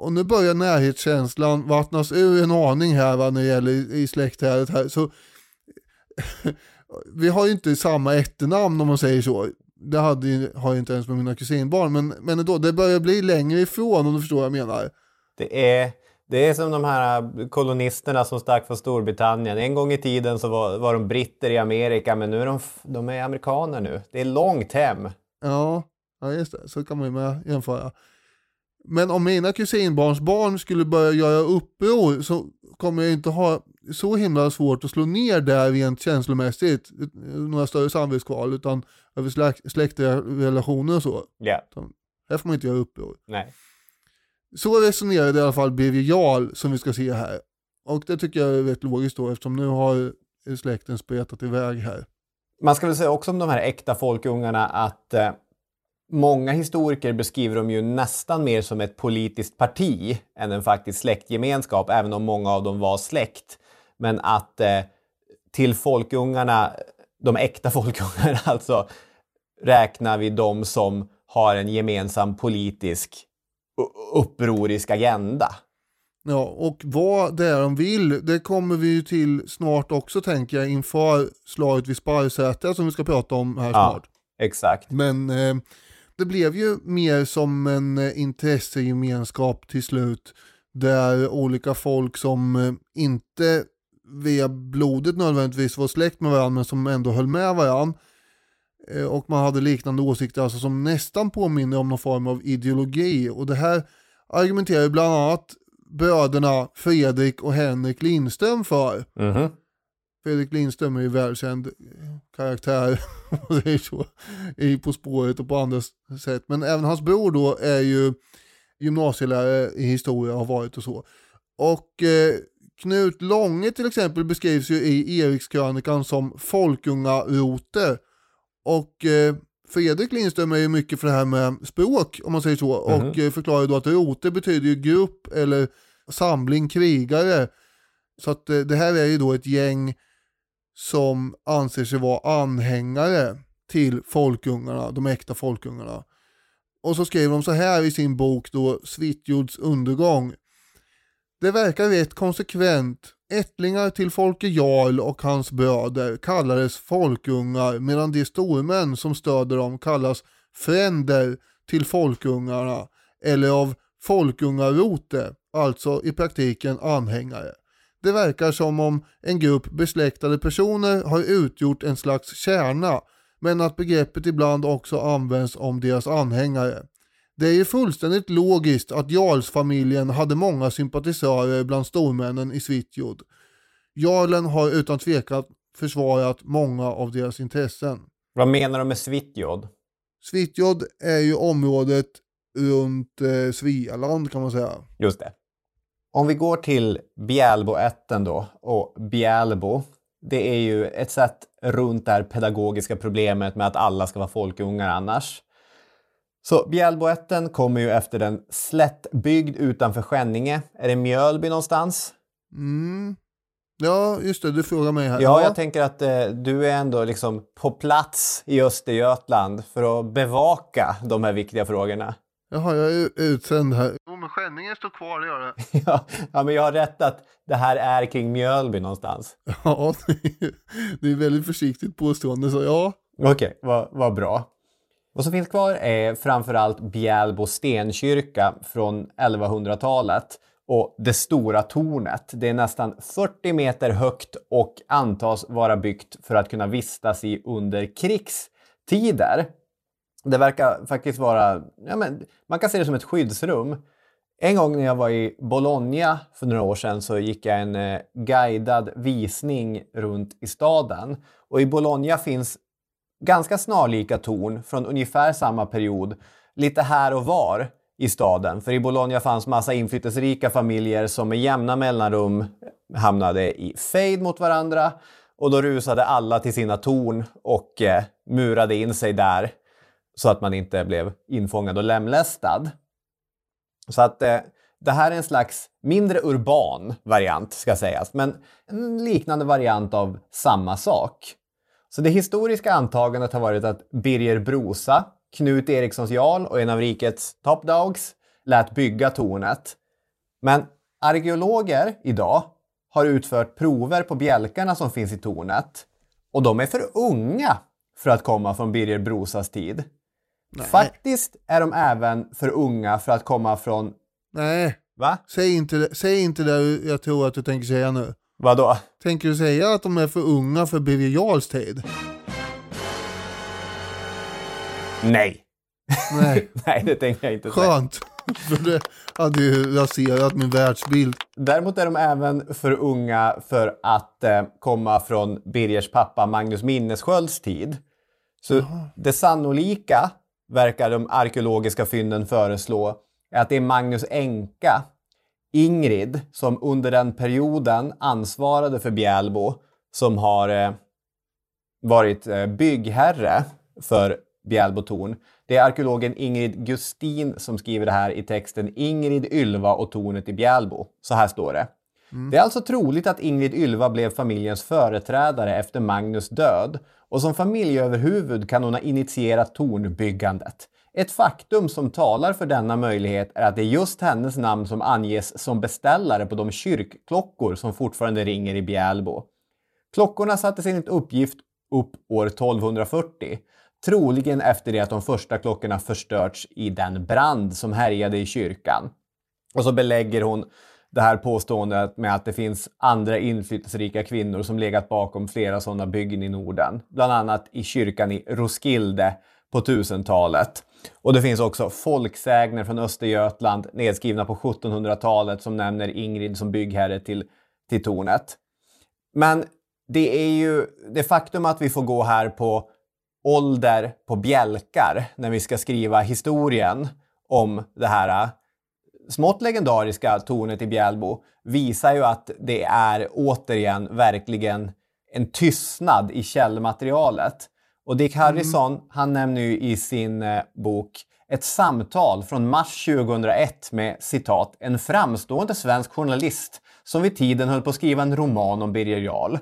Och nu börjar närhetskänslan vattnas ur en aning här va, när det gäller i, i släktträdet här. Så vi har ju inte samma efternamn om man säger så. Det hade, har jag inte ens med mina kusinbarn, men, men ändå, det börjar bli längre ifrån om du förstår vad jag menar. Det är, det är som de här kolonisterna som stack från Storbritannien. En gång i tiden så var, var de britter i Amerika, men nu är de, de är amerikaner nu. Det är långt hem. Ja, ja just det. Så kan man ju med jämföra. Men om mina kusinbarns barn skulle börja göra uppror så kommer jag inte ha så himla svårt att slå ner där rent känslomässigt. Några större samvetskval utan över släkt, släktrelationer och så. Ja. Här får man inte göra uppror. Nej. Så resonerade i alla fall Birger Jarl som vi ska se här. Och det tycker jag är rätt logiskt då eftersom nu har släkten spretat iväg här. Man ska väl säga också om de här äkta folkungarna att eh, många historiker beskriver dem ju nästan mer som ett politiskt parti än en faktisk släktgemenskap, även om många av dem var släkt. Men att eh, till folkungarna, de äkta folkungarna alltså, räknar vi de som har en gemensam politisk upprorisk agenda. Ja, och vad det är de vill, det kommer vi ju till snart också tänker jag inför slaget vid Sparrsätra som vi ska prata om här Ja. snart. Exakt. Men eh, det blev ju mer som en eh, intressegemenskap till slut där olika folk som eh, inte via blodet nödvändigtvis var släkt med varandra men som ändå höll med varandra eh, och man hade liknande åsikter alltså som nästan påminner om någon form av ideologi. Och det här argumenterar ju bland annat bröderna Fredrik och Henrik Lindström för. Mhm. Fredrik Lindström är ju välkänd karaktär så, i På spåret och på andra sätt. Men även hans bror då är ju gymnasielärare i historia har varit och så. Och eh, Knut Långe till exempel beskrivs ju i Erikskrönikan som folkungarote. Och eh, Fredrik Lindström är ju mycket för det här med språk om man säger så. Mhm. Och eh, förklarar då att rote betyder ju grupp eller samling krigare. Så att eh, det här är ju då ett gäng som anser sig vara anhängare till folkungarna, de äkta folkungarna. Och så skriver de så här i sin bok då, Svitjods undergång. Det verkar rätt konsekvent. Ättlingar till Folke Jarl och hans bröder kallades folkungar medan de stormän som stöder dem kallas fränder till folkungarna eller av folkungarote, alltså i praktiken anhängare. Det verkar som om en grupp besläktade personer har utgjort en slags kärna men att begreppet ibland också används om deras anhängare. Det är ju fullständigt logiskt att Jarlsfamiljen hade många sympatisörer bland stormännen i Svitjod. Jarlen har utan tvekan försvarat många av deras intressen. Vad menar de med Svitjod? Svitjod är ju området runt eh, Svealand kan man säga. Just det. Om vi går till Bjälboätten då och Bjälbo. Det är ju ett sätt runt det här pedagogiska problemet med att alla ska vara folkungar annars. Så Bjälboätten kommer ju efter en slättbygd utanför Skänninge. Är det Mjölby någonstans? Mm. Ja, just det, du frågar mig här. Ja, jag tänker att eh, du är ändå liksom på plats i Östergötland för att bevaka de här viktiga frågorna. Jaha, jag är utsänd här. Jo, men Skänninge står kvar, det gör det. ja, ja, men jag har rätt att det här är kring Mjölby någonstans. Ja, det är, väldigt försiktigt påstående, så ja. Okej, vad vad bra. Vad som finns kvar är framförallt Bjälbo stenkyrka från 1100-talet och det stora tornet. Det är nästan 40 meter högt och antas vara byggt för att kunna vistas i under krigstider. Det verkar faktiskt vara, ja men, man kan se det som ett skyddsrum. En gång när jag var i Bologna för några år sedan så gick jag en eh, guidad visning runt i staden. Och i Bologna finns ganska snarlika torn från ungefär samma period lite här och var i staden. För i Bologna fanns massa inflytelserika familjer som med jämna mellanrum hamnade i fejd mot varandra och då rusade alla till sina torn och eh, murade in sig där så att man inte blev infångad och lemlästad. Så att eh, det här är en slags mindre urban variant ska sägas, men en liknande variant av samma sak. Så det historiska antagandet har varit att Birger Brosa, Knut Erikssons jarl och en av rikets top dogs lät bygga tornet. Men arkeologer idag har utfört prover på bjälkarna som finns i tornet och de är för unga för att komma från Birger Brosas tid. Faktiskt är de även för unga för att komma från... Nej, Va? säg inte, det- säg inte det jag tror att du tänker säga nu. Vadå? Tänker du säga att de är för unga för Birger Jarls tid? Nej. Nej, Nej, det tänker jag inte säga. skönt. För det hade ju raserat min världsbild. Däremot är de även för unga för att eh, komma från Birgers pappa Magnus Minnesskölds tid. Så det sannolika, verkar de arkeologiska fynden föreslå, är att det är Magnus änka, Ingrid, som under den perioden ansvarade för Bjälbo, som har eh, varit eh, byggherre för Bjälbo torn. Det är arkeologen Ingrid Gustin som skriver det här i texten Ingrid Ylva och tornet i Bjälbo. Så här står det. Det är alltså troligt att Ingrid Ylva blev familjens företrädare efter Magnus död och som familjeöverhuvud kan hon ha initierat tornbyggandet. Ett faktum som talar för denna möjlighet är att det är just hennes namn som anges som beställare på de kyrkklockor som fortfarande ringer i Bjälbo. Klockorna sattes enligt uppgift upp år 1240, troligen efter det att de första klockorna förstörts i den brand som härjade i kyrkan. Och så belägger hon det här påståendet med att det finns andra inflytelserika kvinnor som legat bakom flera sådana byggen i Norden. Bland annat i kyrkan i Roskilde på 1000-talet. Och det finns också folksägner från Östergötland nedskrivna på 1700-talet som nämner Ingrid som byggherre till, till tornet. Men det är ju det faktum att vi får gå här på ålder på bjälkar när vi ska skriva historien om det här smått legendariska tornet i Bjälbo visar ju att det är återigen verkligen en tystnad i källmaterialet. Och Dick Harrison, han nämner ju i sin eh, bok ett samtal från mars 2001 med citat “en framstående svensk journalist som vid tiden höll på att skriva en roman om Birger Jarl”.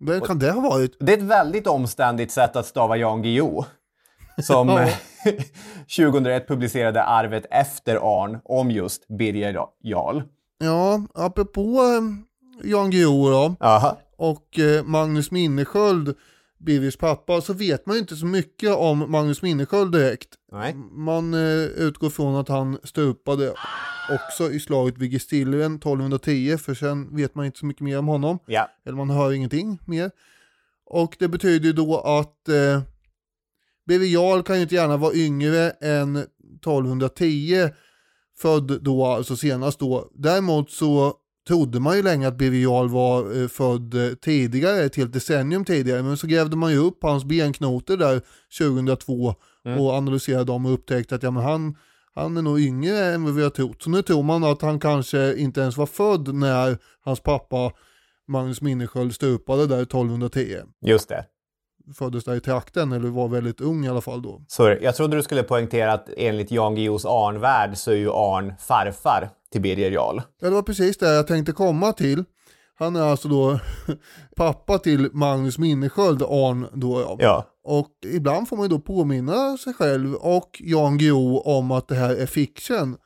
Vem kan det ha varit? Det är ett väldigt omständigt sätt att stava Jan Guillou. Som Ja. 2001 publicerade Arvet efter Arn om just Birger Jarl. Ja, apropå eh, Jan Guillou då, Aha. och eh, Magnus Minnesköld, Birgers pappa, så vet man ju inte så mycket om Magnus Minnesköld direkt. Nej. Man eh, utgår från att han stupade också i slaget vid Gestillen 1210, för sen vet man inte så mycket mer om honom. Ja. Eller man hör ingenting mer. Och det betyder ju då att eh, Birger Jarl kan ju inte gärna vara yngre än 1210, född då, alltså senast då. Däremot så trodde man ju länge att Birger Jarl var eh, född eh, tidigare, ett helt decennium tidigare, men så grävde man ju upp hans benknotor där 2002 och analyserade dem och upptäckte att ja, men han, han är nog yngre än vad vi har trott. Så nu tror man att han kanske inte ens var född när hans pappa Magnus Minnesköld stupade där 1210. Just det. Föddes där i trakten eller var väldigt ung i alla fall då. Sorry, jag trodde du skulle poängtera att enligt Jan Guillous Arnvärld så är ju Arn farfar till Birger Jarl. Ja, det var precis det jag tänkte komma till. Han är alltså då pappa till Magnus Minnesköld, Arn då ja. Ja. Och ibland får man ju då påminna sig själv och Jan Guillou om att det här är fiction.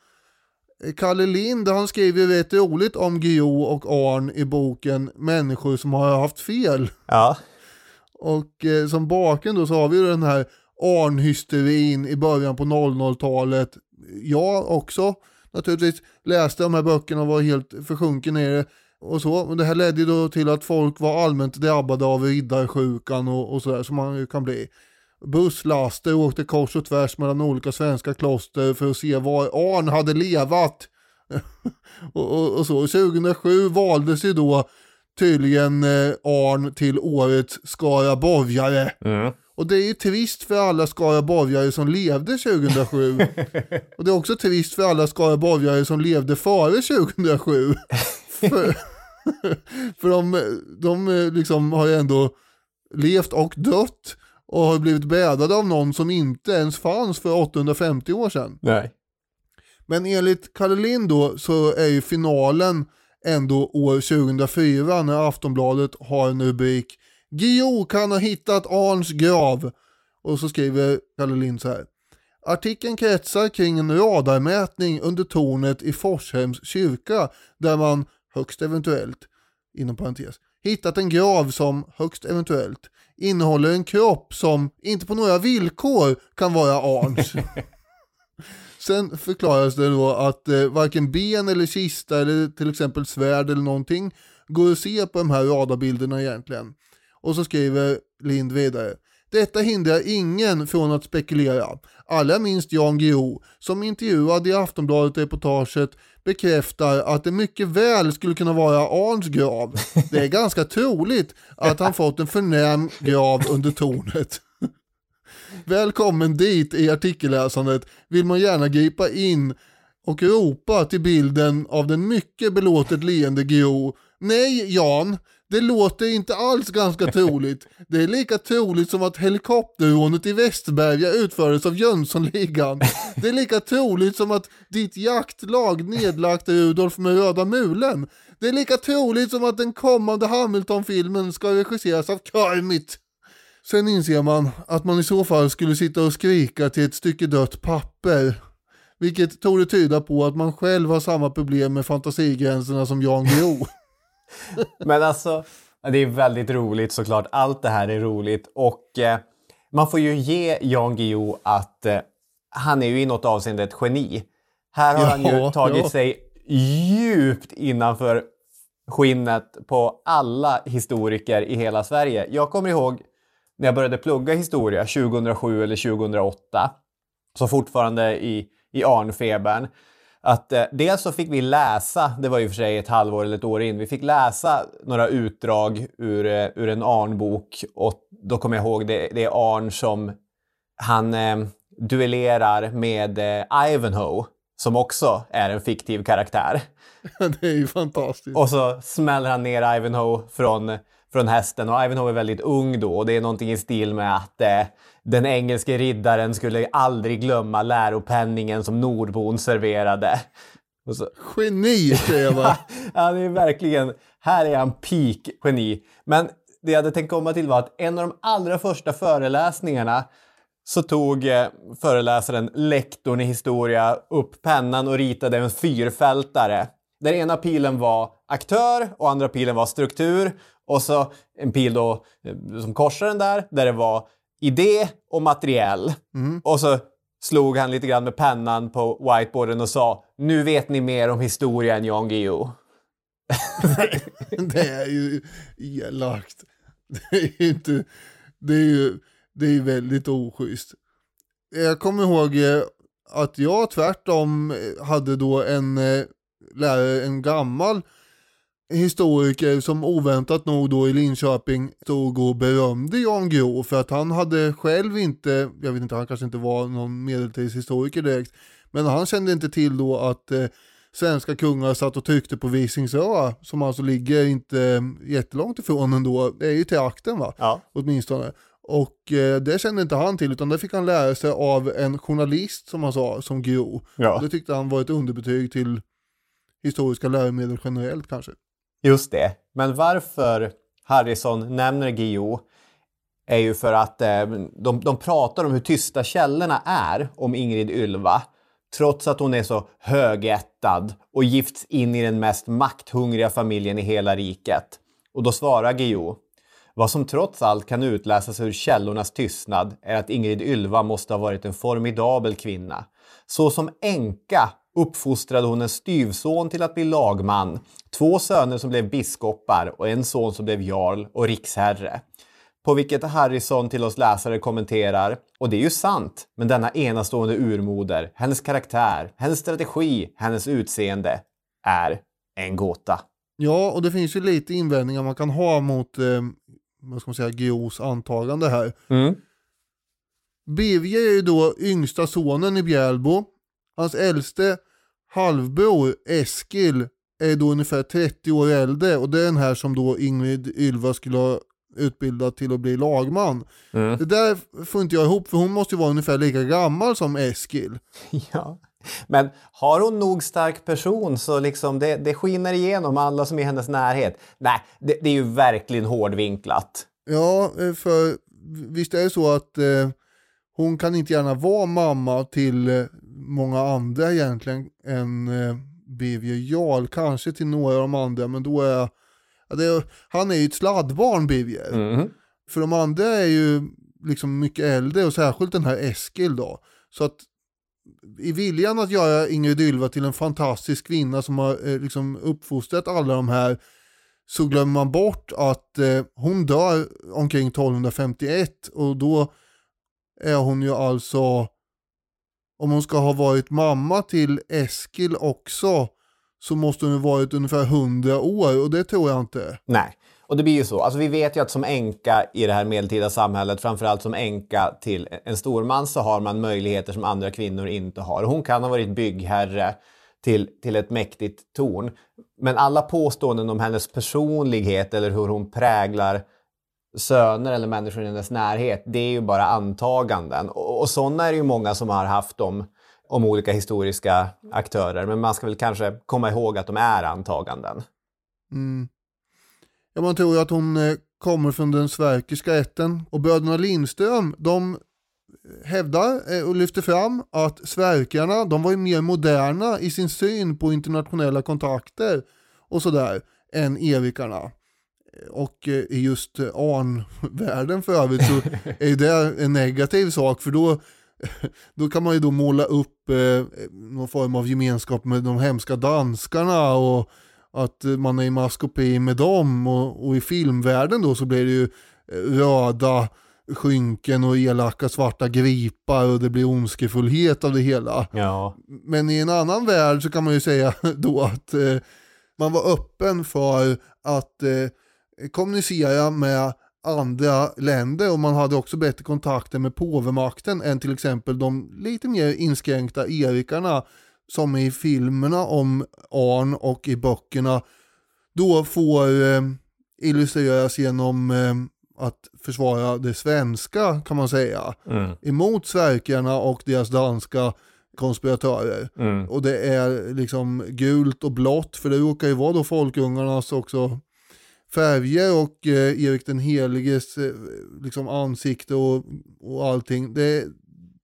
Kalle Lind han skriver rätt roligt om Guillou och Arn i boken Människor som har haft fel. Ja. Och eh, som bakgrund då så har vi ju den här Arn-hysterin i början på 00-talet. Jag också naturligtvis läste de här böckerna och var helt försjunken i det. Och så. Det här ledde ju då till att folk var allmänt drabbade av riddarsjukan och, och sådär som man ju kan bli. Busslaster åkte kors och tvärs mellan olika svenska kloster för att se var Arn hade levat. och, och, och så. 2007 valdes ju då tydligen eh, Arn till årets skaraborgare. Mm. Och det är ju trist för alla skaraborgare som levde 2007. och det är också trist för alla skaraborgare som levde före 2007. för för de, de eh, liksom har ändå levt och dött och har blivit bädade av någon som inte ens fanns för 850 år sedan. Nej. Men enligt Kalle Lind då så är ju finalen ändå år 2004 när Aftonbladet har en rubrik Guillou kan ha hittat Arns grav. Och så skriver Kalle Lind så här. Artikeln kretsar kring en radarmätning under tornet i Forshems kyrka där man högst eventuellt, inom parentes, hittat en grav som högst eventuellt innehåller en kropp som inte på några villkor kan vara Arns. Sen förklaras det då att eh, varken ben eller kista eller till exempel svärd eller någonting går att se på de här radarbilderna egentligen. Och så skriver Lind vidare. Detta hindrar ingen från att spekulera. Allra minst Jan Guillou, som intervjuad i Aftonbladet-reportaget bekräftar att det mycket väl skulle kunna vara Arns grav. Det är ganska troligt att han fått en förnäm grav under tornet. Välkommen dit i artikelläsandet vill man gärna gripa in och ropa till bilden av den mycket belåtet leende Guillou. Nej Jan, det låter inte alls ganska troligt. Det är lika troligt som att helikopterrånet i Västerberga utfördes av Jönssonligan. Det är lika troligt som att ditt jaktlag nedlagt Rudolf med röda mulen. Det är lika troligt som att den kommande Hamilton-filmen ska regisseras av Kermit. Sen inser man att man i så fall skulle sitta och skrika till ett stycke dött papper. Vilket torde tyda på att man själv har samma problem med fantasigränserna som Jan Guillou. Men alltså, det är väldigt roligt såklart. Allt det här är roligt och eh, man får ju ge Jan Guillou att eh, han är ju i något avseende ett geni. Här har han ju Ja, tagit ja. sig djupt innanför skinnet på alla historiker i hela Sverige. Jag kommer ihåg när jag började plugga historia 2007 eller 2008, så fortfarande i, i Arnfebern. att eh, dels så fick vi läsa, det var ju för sig ett halvår eller ett år in, vi fick läsa några utdrag ur, eh, ur en Arn-bok och då kommer jag ihåg det, det är Arn som han eh, duellerar med eh, Ivanhoe som också är en fiktiv karaktär. det är ju fantastiskt. Och så smäller han ner Ivanhoe från, från hästen och Ivanhoe är väldigt ung då och det är någonting i stil med att eh, den engelske riddaren skulle aldrig glömma läropenningen som nordbon serverade. Och så, Geni, säger bara. ja, det är verkligen, här är han peak geni. Men det jag hade tänkt komma till var att en av de allra första föreläsningarna så tog eh, föreläsaren, lektorn i historia, upp pennan och ritade en fyrfältare. Där ena pilen var aktör och andra pilen var struktur. Och så en pil då eh, som korsar den där, där det var idé och materiell. Och så slog han lite grann med pennan på whiteboarden och sa “Nu vet ni mer om historia än Jan Guillou”. det är ju elakt. Det är ju inte, det är ju, det är väldigt oschysst. Jag kommer ihåg eh, att jag tvärtom hade då en eh, lärare, en gammal historiker som oväntat nog då i Linköping stod och berömde Jan Guillou för att han hade själv inte, jag vet inte, han kanske inte var någon medeltidshistoriker direkt, men han kände inte till då att eh, svenska kungar satt och tryckte på Visingsö, som alltså ligger inte eh, jättelångt ifrån ändå, det är ju till akten va, Ja. åtminstone. Och eh, det kände inte han till, utan det fick han lära sig av en journalist som han sa, som Guillou. Ja. Det tyckte han var ett underbetyg till historiska läromedel generellt kanske. Just det. Men varför Harrison nämner Guillou är ju för att eh, de, de pratar om hur tysta källorna är om Ingrid Ylva. Trots att hon är så högättad och gifts in i den mest makthungriga familjen i hela riket. Och då svarar Guillou. Vad som trots allt kan utläsas ur källornas tystnad är att Ingrid Ylva måste ha varit en formidabel kvinna. Så som änka uppfostrade hon en styvson till att bli lagman, två söner som blev biskopar och en son som blev jarl och riksherre. På vilket Harrison till oss läsare kommenterar, och det är ju sant, men denna enastående urmoder, hennes karaktär, hennes strategi, hennes utseende är en gåta. Ja, och det finns ju lite invändningar man kan ha mot, eh, vad ska man säga, Guillous antagande här. Mm. Birger är ju då yngsta sonen i Bjälbo. Hans äldste halvbror Eskil är då ungefär 30 år äldre och det är den här som då Ingrid Ylva skulle ha utbildat till att bli lagman. Mm. Det där får inte jag ihop för hon måste ju vara ungefär lika gammal som Eskil. Ja. Men har hon nog stark person så liksom det, det skiner igenom alla som är i hennes närhet. Nej, det, det är ju verkligen hårdvinklat. Ja, eh, för visst är det så att eh, hon kan inte gärna vara mamma till eh, många andra egentligen än eh, Jarl, kanske till några av de andra, men då är, ja, det han är ju ett sladdbarn Birger. Mhm. För de andra är ju liksom mycket äldre och särskilt den här Eskil då. Så att i viljan att göra Ingrid Ylva till en fantastisk kvinna som har eh, liksom uppfostrat alla de här så glömmer man bort att eh, hon dör omkring 1251 och då är hon ju alltså, om hon ska ha varit mamma till Eskil också, så måste hon ha varit ungefär 100 år och det tror jag inte. Nej, och det blir ju så. Alltså vi vet ju att som änka i det här medeltida samhället, framförallt som änka till en storman, så har man möjligheter som andra kvinnor inte har. Hon kan ha varit byggherre till, till ett mäktigt torn. Men alla påståenden om hennes personlighet eller hur hon präglar söner eller människor i hennes närhet, det är ju bara antaganden. Och, och sådana är det ju många som har haft om, om olika historiska aktörer. Men man ska väl kanske komma ihåg att de är antaganden. Mm. Ja, man tror ju att hon eh, kommer från den sverkiska ätten och bröderna Lindström, de hävdar eh, och lyfter fram att sverkarna, de var ju mer moderna i sin syn på internationella kontakter och sådär än erikarna. Och eh, i just eh, Arn-världen för övrigt så är det en negativ sak för då, då kan man ju då måla upp eh, någon form av gemenskap med de hemska danskarna och att man är i maskopi med dem och, och i filmvärlden då så blir det ju röda skynken och elaka svarta gripar och det blir ondskefullhet av det hela. Ja. Men i en annan värld så kan man ju säga då att eh, man var öppen för att eh, kommunicera med andra länder och man hade också bättre kontakter med påvemakten än till exempel de lite mer inskränkta erikarna som i filmerna om Arn och i böckerna då får eh, illustreras genom eh, att försvara det svenska kan man säga Mm. emot Sverkerna och deras danska konspiratörer. Mm. Och det är liksom gult och blått för det råkar ju vara då folkungarnas också färger och eh, Erik den heliges eh, liksom ansikte och, och allting. Det,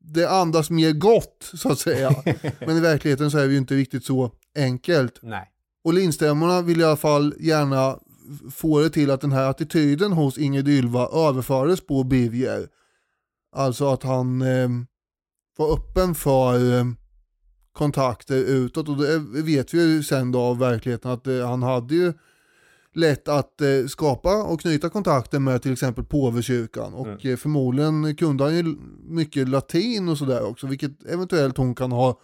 det andas mer gott så att säga. Men i verkligheten så är det ju inte riktigt så enkelt. Nej. Och Lindströmarna vill i alla fall gärna få det till att den här attityden hos Ingrid Ylva överfördes på Birger. Alltså att han eh, var öppen för eh, kontakter utåt och det vet vi ju sen då av verkligheten att eh, han hade ju lätt att eh, skapa och knyta kontakter med till exempel påvekyrkan och eh, förmodligen kunde han ju mycket latin och sådär också vilket eventuellt hon kan ha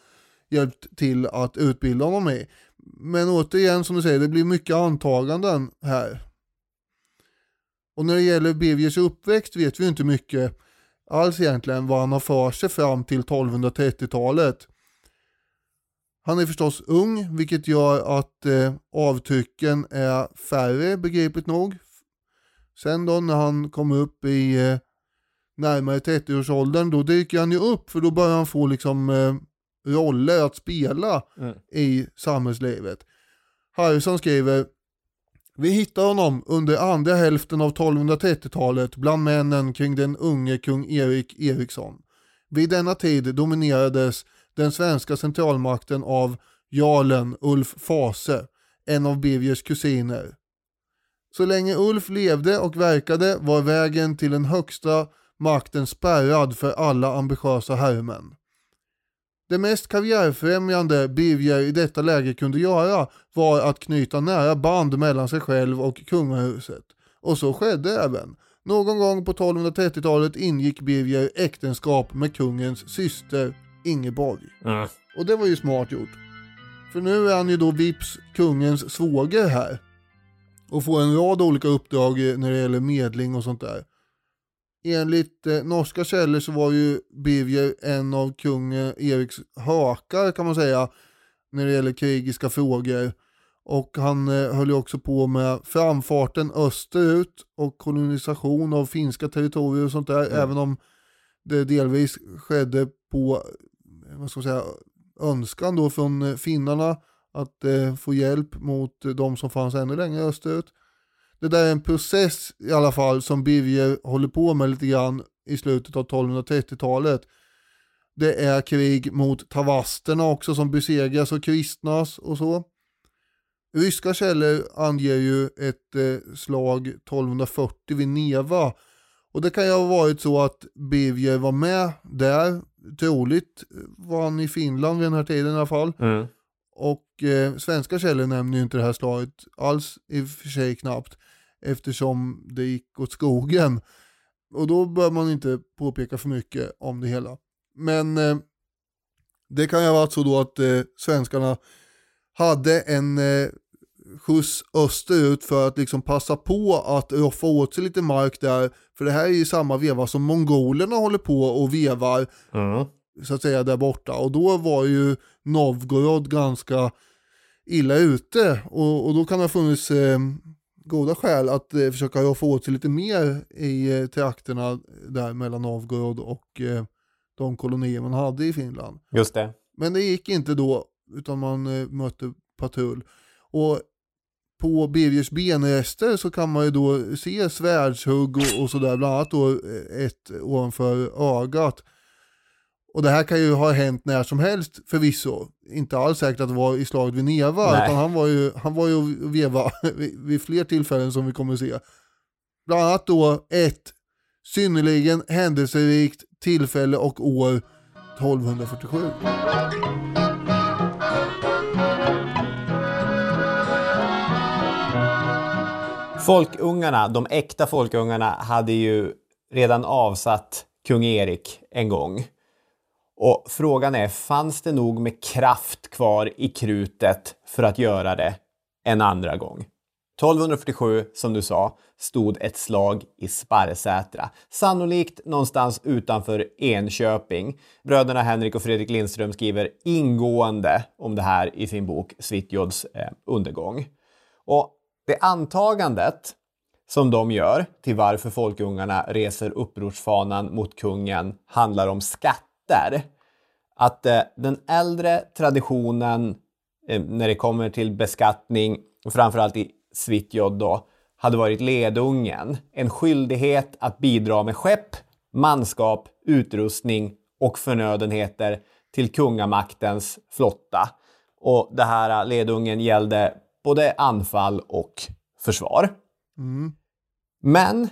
hjälpt till att utbilda honom i. Men återigen som du säger, det blir mycket antaganden här. Och när det gäller Birgers uppväxt vet vi inte mycket alls egentligen vad han har för sig fram till 1230-talet. Han är förstås ung, vilket gör att eh, avtrycken är färre, begripligt nog. Sen då när han kommer upp i eh, närmare 30-årsåldern, då dyker han ju upp, för då börjar han få liksom eh, roller att spela Mm. i samhällslivet. Harrison skriver vi hittar honom under andra hälften av 1230-talet bland männen kring den unge kung Erik Eriksson. Vid denna tid dominerades den svenska centralmakten av jarlen Ulf Fase, en av Birgers kusiner. Så länge Ulf levde och verkade var vägen till den högsta makten spärrad för alla ambitiösa herremän. Det mest karriärfrämjande Birger i detta läge kunde göra var att knyta nära band mellan sig själv och kungahuset. Och så skedde även. Någon gång på 1230-talet ingick Birger äktenskap med kungens syster Ingeborg. Mm. Och det var ju smart gjort. För nu är han ju då vips kungens svåger här. Och får en rad olika uppdrag eh, när det gäller medling och sånt där. Enligt eh, norska källor så var ju Birger en av kung eh, Eriks hökar kan man säga. När det gäller krigiska frågor. Och han eh, höll ju också på med framfarten österut och kolonisation av finska territorier och sånt där. Även om det delvis skedde på vad ska man säga, önskan då från eh, finnarna att eh, få hjälp mot eh, de som fanns ännu längre österut. Det där är en process i alla fall som Birger håller på med lite grann i slutet av 1230-talet. Det är krig mot tavasterna också som besegras och kristnas och så. Ryska källor anger ju ett eh, slag 1240 vid Neva och det kan ju ha varit så att Birger var med där, troligt var han i Finland vid den här tiden i alla fall. Mm. Och eh, svenska källor nämner ju inte det här slaget alls i och för sig knappt eftersom det gick åt skogen. Och då bör man inte påpeka för mycket om det hela. Men eh, det kan ju ha varit så då att eh, svenskarna hade en eh, skjuts österut för att liksom passa på att roffa åt sig lite mark där. För det här är ju samma veva som mongolerna håller på och vevar Mm. så att säga där borta. Och då var ju Novgorod ganska illa ute och, och då kan det ha funnits eh, goda skäl att eh, försöka få åt sig lite mer i eh, trakterna där mellan Novgorod och eh, de kolonier man hade i Finland. Just det. Men det gick inte då utan man eh, mötte patrull. Och på Birgers benrester så kan man ju då se svärdshugg och, och sådär, bland annat då ett ovanför ögat. Och det här kan ju ha hänt när som helst förvisso. Inte alls säkert att det var i slaget vid Neva, Nej. utan han var ju, han var ju och veva vid, vid fler tillfällen som vi kommer att se. Bland annat då ett synnerligen händelserikt tillfälle och år 1247. Folkungarna, de äkta folkungarna, hade ju redan avsatt kung Erik en gång. Och frågan är, fanns det nog med kraft kvar i krutet för att göra det en andra gång? 1247, som du sa, stod ett slag i Sparrsätra. Sannolikt någonstans utanför Enköping. Bröderna Henrik och Fredrik Lindström skriver ingående om det här i sin bok Svitjods eh, undergång. Och det antagandet som de gör till varför folkungarna reser upprorsfanan mot kungen handlar om skatter. Att eh, den äldre traditionen eh, när det kommer till beskattning, framförallt i Svitjod då, hade varit ledungen. En skyldighet att bidra med skepp, manskap, utrustning och förnödenheter till kungamaktens flotta. Och det här eh, ledungen gällde både anfall och försvar. Mm. Men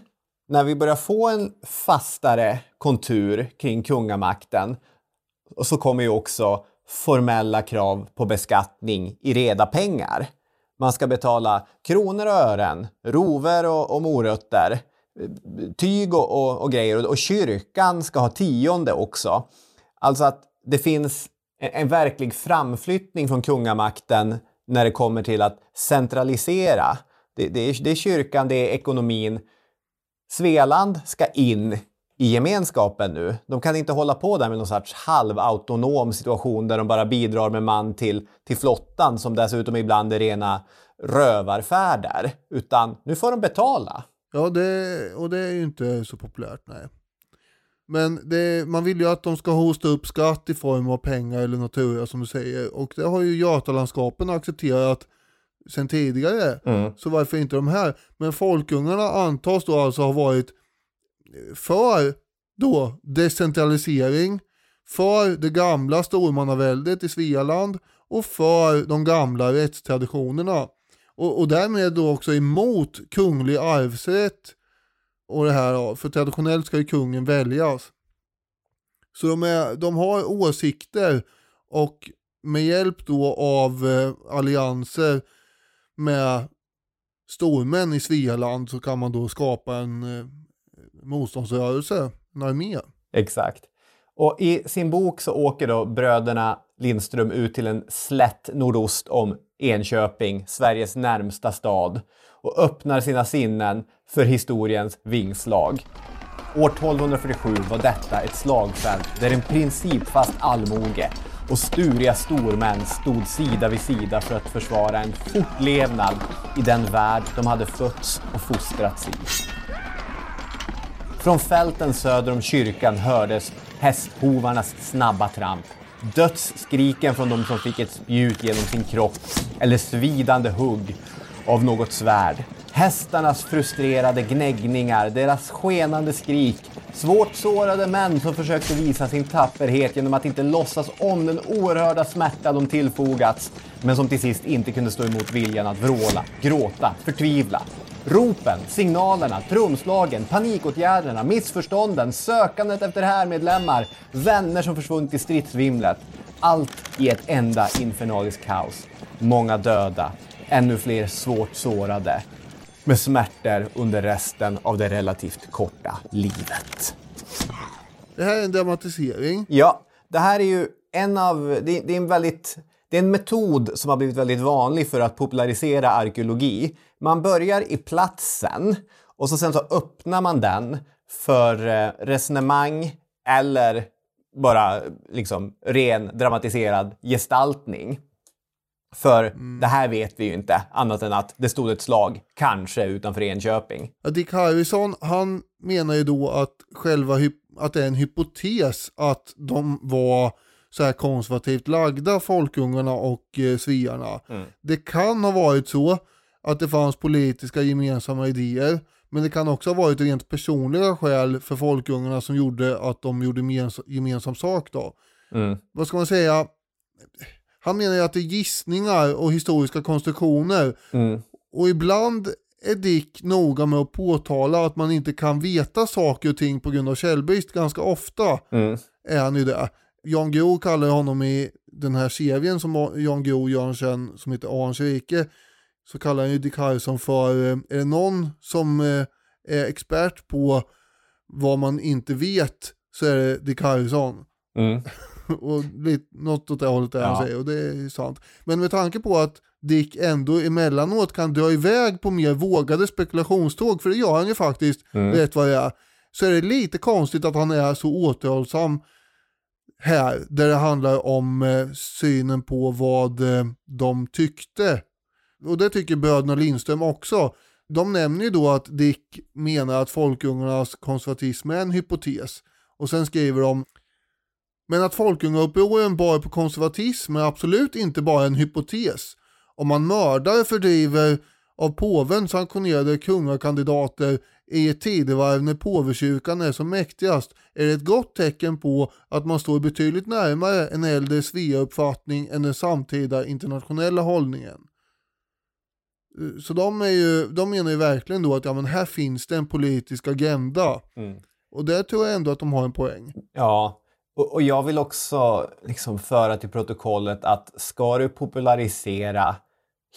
när vi börjar få en fastare kontur kring kungamakten så kommer ju också formella krav på beskattning i reda pengar. Man ska betala kronor och ören, rover och, och morötter, tyg och, och, och grejer. Och kyrkan ska ha tionde också. Alltså att det finns en, en verklig framflyttning från kungamakten när det kommer till att centralisera. Det, det, är, det är kyrkan, det är ekonomin. Svealand ska in i gemenskapen nu. De kan inte hålla på där med någon sorts halvautonom situation där de bara bidrar med man till, till flottan som dessutom ibland är rena rövarfärder. Utan nu får de betala. Ja, det, och det är ju inte så populärt, nej. Men det, man vill ju att de ska hosta upp skatt i form av pengar eller natura som du säger. Och det har ju Götalandskapen accepterat sen tidigare. Mm. Så varför inte de här? Men folkungarna antas då alltså ha varit för då decentralisering, för det gamla stormannaväldet i Svealand och för de gamla rättstraditionerna. Och, och därmed då också emot kunglig arvsrätt och det här, för traditionellt ska ju kungen väljas. Så de, är, de har åsikter och med hjälp då av eh, allianser med stormän i Svealand så kan man då skapa en eh, motståndsrörelse, en armé. Exakt. Och i sin bok så åker då bröderna Lindström ut till en slätt nordost om Enköping, Sveriges närmsta stad, och öppnar sina sinnen för historiens vingslag. År 1247 var detta ett slagfält där en principfast allmoge och sturiga stormän stod sida vid sida för att försvara en fortlevnad i den värld de hade fötts och fostrats i. Från fälten söder om kyrkan hördes hästhovarnas snabba tramp. Dödsskriken från de som fick ett spjut genom sin kropp eller svidande hugg av något svärd. Hästarnas frustrerade gnäggningar, deras skenande skrik. Svårt sårade män som försökte visa sin tapperhet genom att inte låtsas om den oerhörda smärta de tillfogats, men som till sist inte kunde stå emot viljan att vråla, gråta, förtvivla. Ropen, signalerna, trumslagen, panikåtgärderna, missförstånden, sökandet efter härmedlemmar, vänner som försvunnit i stridsvimlet. Allt i ett enda infernaliskt kaos. Många döda, ännu fler svårt sårade med smärtor under resten av det relativt korta livet. Det här är en dramatisering. Ja, det här är ju en av... Det, det är en väldigt... Det är en metod som har blivit väldigt vanlig för att popularisera arkeologi. Man börjar i platsen och så sen så öppnar man den för eh, resonemang eller bara liksom ren dramatiserad gestaltning. För det här vet vi ju inte, annat än att det stod ett slag, kanske utanför Enköping. Dick Harrison, han menar ju då att själva att det är en hypotes att de var så här konservativt lagda, folkungarna och eh, svearna. Mm. Det kan ha varit så att det fanns politiska gemensamma idéer, men det kan också ha varit rent personliga skäl för folkungarna som gjorde att de gjorde gemensam, gemensam sak då. Mm. Vad ska man säga? Han menar ju att det är gissningar och historiska konstruktioner. Mm. Och ibland är Dick noga med att påtala att man inte kan veta saker och ting på grund av källbrist. Ganska ofta Mm. är han ju det. Jan Guillou kallar honom i den här serien som Jan Guillou gör sen, som heter Arns rike, så kallar han ju Dick Harrison för, eh, är det någon som eh, är expert på vad man inte vet så är det Dick Harrison. Mm. och lite, något åt det hållet där Ja. han säger och det är sant. Men med tanke på att Dick ändå emellanåt kan dra iväg på mer vågade spekulationståg, för det gör han ju faktiskt Mm. rätt vad det är, så är det lite konstigt att han är så återhållsam här, där det handlar om eh, synen på vad eh, de tyckte. Och det tycker bröderna Lindström också. De nämner ju då att Dick menar att folkungarnas konservatism är en hypotes. Och sen skriver de men att folkungaupproren bar på konservatism är absolut inte bara en hypotes. Om man mördar, fördriver av påven sanktionerade kungakandidater i ett tidevarv när påvekyrkan är som mäktigast är det ett gott tecken på att man står betydligt närmare en äldre Svea-uppfattning än den samtida internationella hållningen. Eh, Så de, är ju, de menar ju verkligen då att ja, men här finns det en politisk agenda. Mm. Och där tror jag ändå att de har en poäng. Ja, och, och jag vill också liksom föra till protokollet att ska du popularisera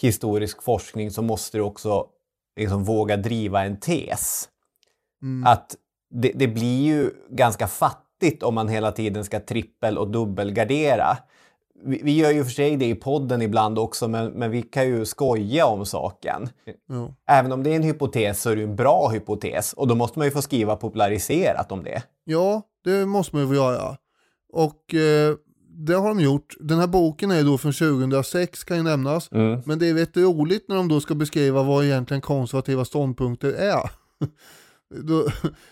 historisk forskning så måste du också liksom våga driva en tes. Mm. Att det, det blir ju ganska fattigt om man hela tiden ska trippel och dubbelgardera. Vi, vi gör ju för sig det i podden ibland också, men, men vi kan ju skoja om saken. Ja. Även om det är en hypotes så är det ju en bra hypotes och då måste man ju få skriva populariserat om det. Ja, det måste man ju få göra. Och eh, det har de gjort. Den här boken är då från 2006 kan ju nämnas. Mm. Men det är rätt roligt när de då ska beskriva vad egentligen konservativa ståndpunkter är. då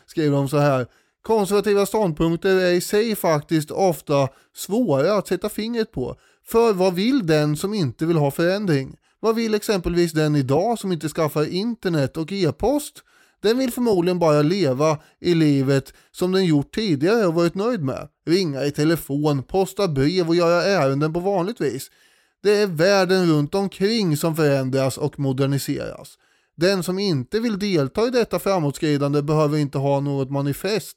skriver de så här. Konservativa ståndpunkter är i sig faktiskt ofta svåra att sätta fingret på. För vad vill den som inte vill ha förändring? Vad vill exempelvis den idag som inte skaffar internet och e-post? Den vill förmodligen bara leva i livet som den gjort tidigare och varit nöjd med. Ringa i telefon, posta brev och göra ärenden på vanligt vis. Det är världen runt omkring som förändras och moderniseras. Den som inte vill delta i detta framåtskridande behöver inte ha något manifest,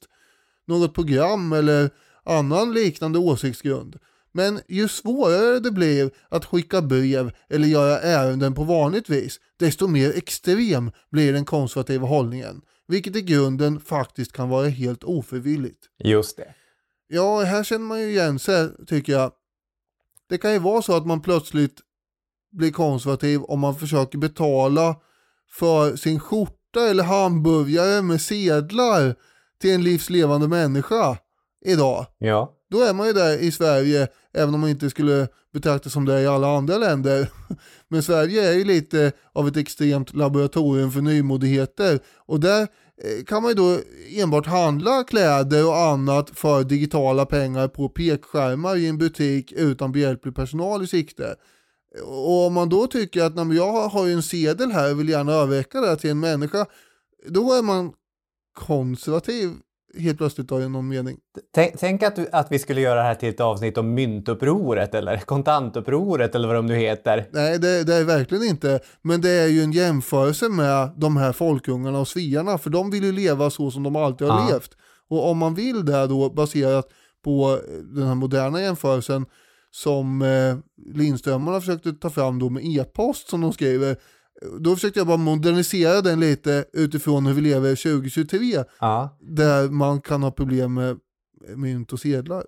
något program eller annan liknande åsiktsgrund. Men ju svårare det blir att skicka brev eller göra ärenden på vanligt vis, desto mer extrem blir den konservativa hållningen, vilket i grunden faktiskt kan vara helt ofrivilligt. Just det. Ja, här känner man ju igen sig, tycker jag. Det kan ju vara så att man plötsligt blir konservativ om man försöker betala för sin skjorta eller hamburgare med sedlar till en livslevande människa idag. Ja. Då är man ju där i Sverige, även om man inte skulle betraktas som det i alla andra länder. Men Sverige är ju lite av ett extremt laboratorium för nymodigheter. Och där eh, kan man ju då enbart handla kläder och annat för digitala pengar på pekskärmar i en butik utan behjälplig personal i sikte. Och om man då tycker att "Nej, men jag har ju en sedel här och vill gärna överräcka det till en människa, då är man konservativ helt plötsligt då i någon mening. Tänk, tänk att, du, att vi skulle göra det här till ett avsnitt om myntupproret eller kontantupproret eller vad de nu heter. Nej, det, det är verkligen inte. Men det är ju en jämförelse med de här folkungarna och sviarna, för de vill ju leva så som de alltid har Ja. levt. Och om man vill det då, baserat på den här moderna jämförelsen som eh, Lindströmarna försökte ta fram då med e-post som de skriver, då försökte jag bara modernisera den lite utifrån hur vi lever 2023, Ja. där man kan ha problem med mynt och sedlar.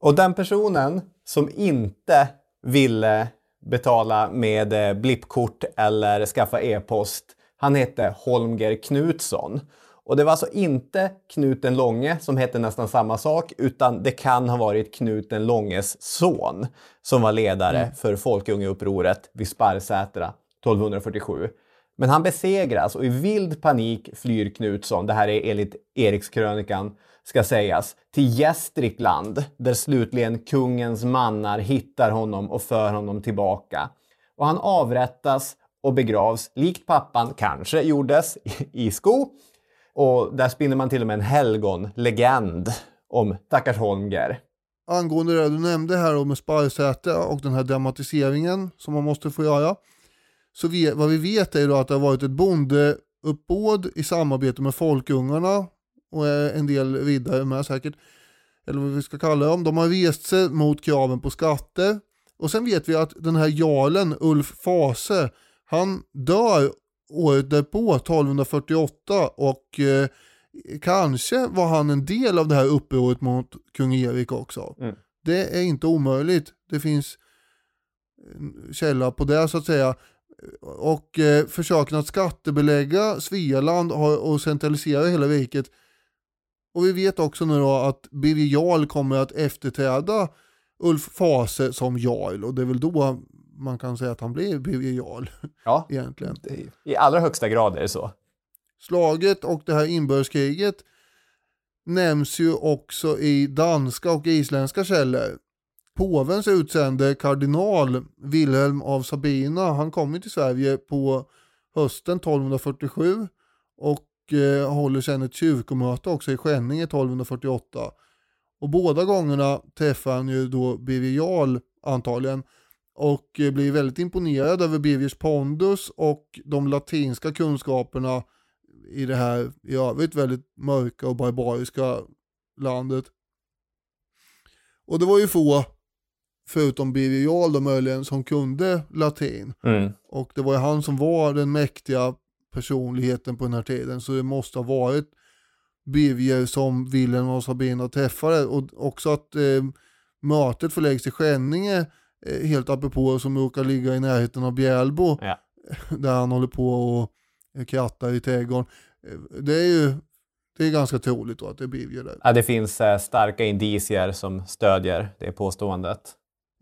Och den personen som inte ville betala med eh, blippkort eller skaffa e-post, han hette Holmger Knutsson. Och det var alltså inte Knut den långe som hette nästan samma sak, utan det kan ha varit Knut den långes son som var ledare för Folkungeupproret vid Sparrsätra 1247. Men han besegras och i vild panik flyr Knutsson, det här är enligt Erikskrönikan, ska sägas, till Gästrikland där slutligen kungens mannar hittar honom och för honom tillbaka. Och han avrättas och begravs, likt pappan kanske gjordes, i Sko. Och där spinner man till och med en helgonlegend om stackars Holmger. angående det du nämnde här om med och den här dramatiseringen som man måste få göra. Så vi, vad vi vet är då att det har varit ett bondeuppbåd i samarbete med folkungarna och eh, en del riddare med säkert, eller vad vi ska kalla dem. De har rest sig mot kraven på skatter. Och sen vet vi att den här jarlen Ulf Fase, han dör året därpå, 1248, och eh, kanske var han en del av det här upproret mot kung Erik också. Mm. Det är inte omöjligt. Det finns en källa på det så att säga. Och eh, försöken att skattebelägga Svealand och centralisera hela riket. Och vi vet också nu då att Birger Jarl kommer att efterträda Ulf Fase som jarl och det är väl då man kan säga att han blir Birger Jarl Ja, egentligen. i allra högsta grad är det så. Slaget och det här inbördeskriget nämns ju också i danska och isländska källor. Påvens utsände kardinal Wilhelm av Sabina, han kom ju till Sverige på hösten 1247 och eh, håller sedan ett kyrkomöte också i Skänninge 1248. Och båda gångerna träffar han ju då Birger Jarl antagligen och eh, blir väldigt imponerad över Birgers pondus och de latinska kunskaperna i det här i övrigt väldigt mörka och barbariska landet. Och det var ju få, förutom Birger Jarl då möjligen, som kunde latin. Mm. Och det var ju han som var den mäktiga personligheten på den här tiden. Så det måste ha varit Birger som Wilhelm av Sabina träffade. Och också att eh, mötet förläggs till Skänninge, eh, helt apropå, som råkar ligga i närheten av Bjälbo. Ja. Där han håller på och eh, krattar i trädgården. Eh, Det är ju det är ganska troligt då att det är Birger där. Ja, det finns eh, starka indicier som stödjer det påståendet.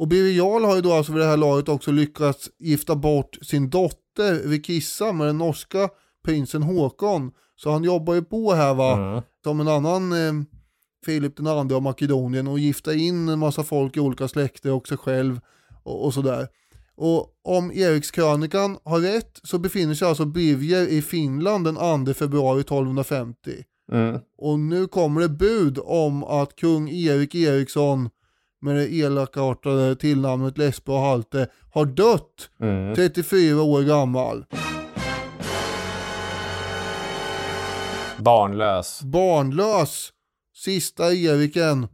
Och Birger Jarl har ju då alltså vid det här laget också lyckats gifta bort sin dotter Rikissa med den norska prinsen Håkon. Så han jobbar ju på här va, Mm. som en annan eh, Filip den andra av Makedonien och gifta in en massa folk i olika släkter och sig själv och, och sådär. Och om Erikskrönikan har rätt så befinner sig alltså Birger i Finland den 2 februari 1250. Mm. Och nu kommer det bud om att kung Erik Eriksson med det elakartade tillnamnet Lesbe och Halte har dött Mm. 34 år gammal. Barnlös. Barnlös. Sista Eriken.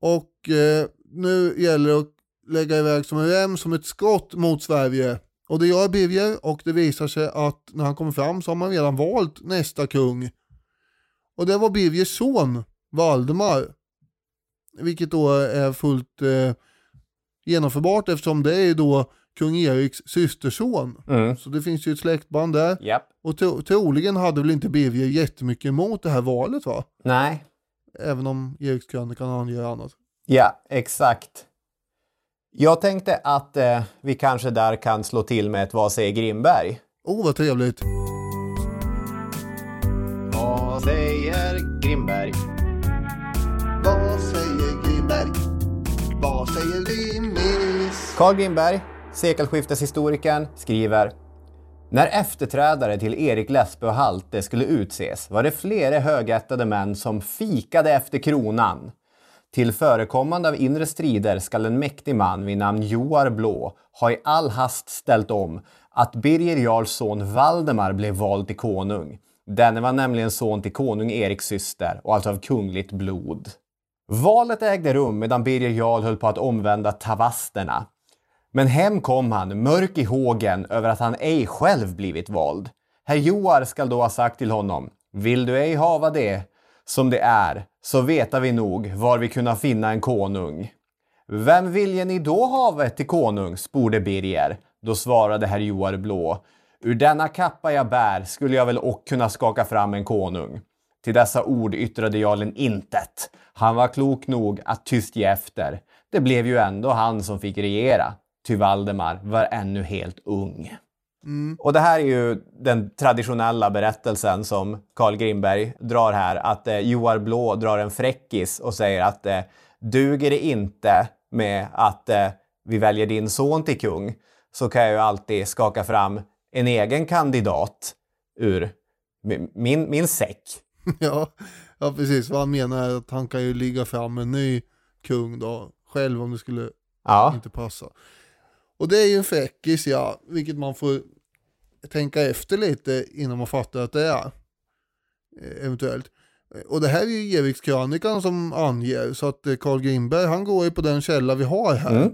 Och eh, nu gäller det att lägga iväg som en rem som ett skott mot Sverige. Och det gör Birger och det visar sig att när han kommer fram så har man redan valt nästa kung. Och det var Birgers son, Valdemar. Vilket då är fullt eh, genomförbart eftersom det är då kung Eriks systerson. Mm. Så det finns ju ett släktband där. Japp. Och tro, troligen hade väl inte Birger jättemycket emot det här valet va? Nej. Även om Erikskrönikan anger annat. Ja, exakt. Jag tänkte att eh, vi kanske där kan slå till med ett Vad säger Grimberg? Oh vad trevligt. Vad säger Grimberg? Carl Grimberg, sekelskifteshistorikern, skriver När efterträdare till Erik Lesbe och Halte skulle utses var det flera högättade män som fikade efter kronan. Till förekommande av inre strider skall en mäktig man vid namn Joar Blå ha i all hast ställt om att Birger Jarls son Valdemar blev vald till konung. Denne var nämligen son till konung Eriks syster och alltså av kungligt blod. Valet ägde rum medan Birger Jarl höll på att omvända tavasterna. Men hem kom han, mörk i hågen över att han ej själv blivit vald. Herr Joar skall då ha sagt till honom, vill du ej hava det som det är, så veta vi nog var vi kunna finna en konung. Vem vilje ni då hava till konung? sporde Birger. Då svarade herr Joar Blå. Ur denna kappa jag bär skulle jag väl och kunna skaka fram en konung. Till dessa ord yttrade jarlen intet. Han var klok nog att tyst ge efter. Det blev ju ändå han som fick regera. Ty Valdemar var ännu helt ung. Och det här är ju den traditionella berättelsen som Carl Grimberg drar här. Att eh, Joar Blå drar en fräckis och säger att eh, duger det inte med att eh, vi väljer din son till kung så kan jag ju alltid skaka fram en egen kandidat ur mi- min, min säck. ja, ja, precis. Vad han menar är att han kan ju ligga fram en ny kung då, själv om det skulle Ja, inte passa. Och det är ju en fräckis, ja, vilket man får tänka efter lite innan man fattar att det är. eh, Eventuellt. Och det här är ju Erikskrönikan som anger, så att eh, Carl Grimberg, han går ju på den källa vi har här. Mm.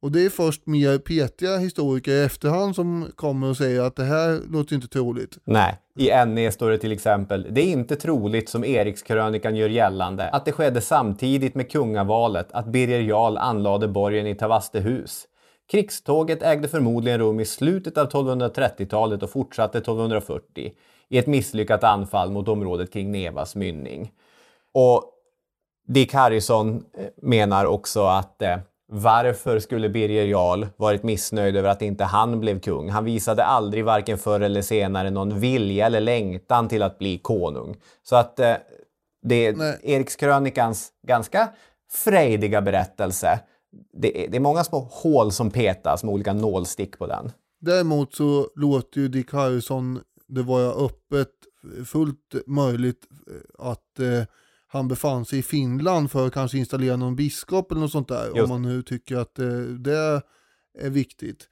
Och det är först mer petiga historiker i efterhand som kommer och säger att det här låter inte troligt. Nej, i NE står det till exempel Det är inte troligt som Erikskrönikan gör gällande att det skedde samtidigt med kungavalet att Birger Jarl anlade borgen i Tavastehus. Krigståget ägde förmodligen rum i slutet av 1230-talet och fortsatte 1240 i ett misslyckat anfall mot området kring Nevas mynning. Och Dick Harrison eh, menar också att eh, varför skulle Birger Jarl varit missnöjd över att inte han blev kung? Han visade aldrig varken förr eller senare någon vilja eller längtan till att bli konung. Så att eh, det är. Erikskrönikans ganska frejdiga berättelse. Det är, det är många små hål som petas med olika nålstick på den. Däremot så låter ju Dick Harrison det vara öppet, fullt möjligt eh, att eh, han befann sig i Finland för att kanske installera någon biskop eller något sånt där. Just. Om man nu tycker att eh, det är viktigt.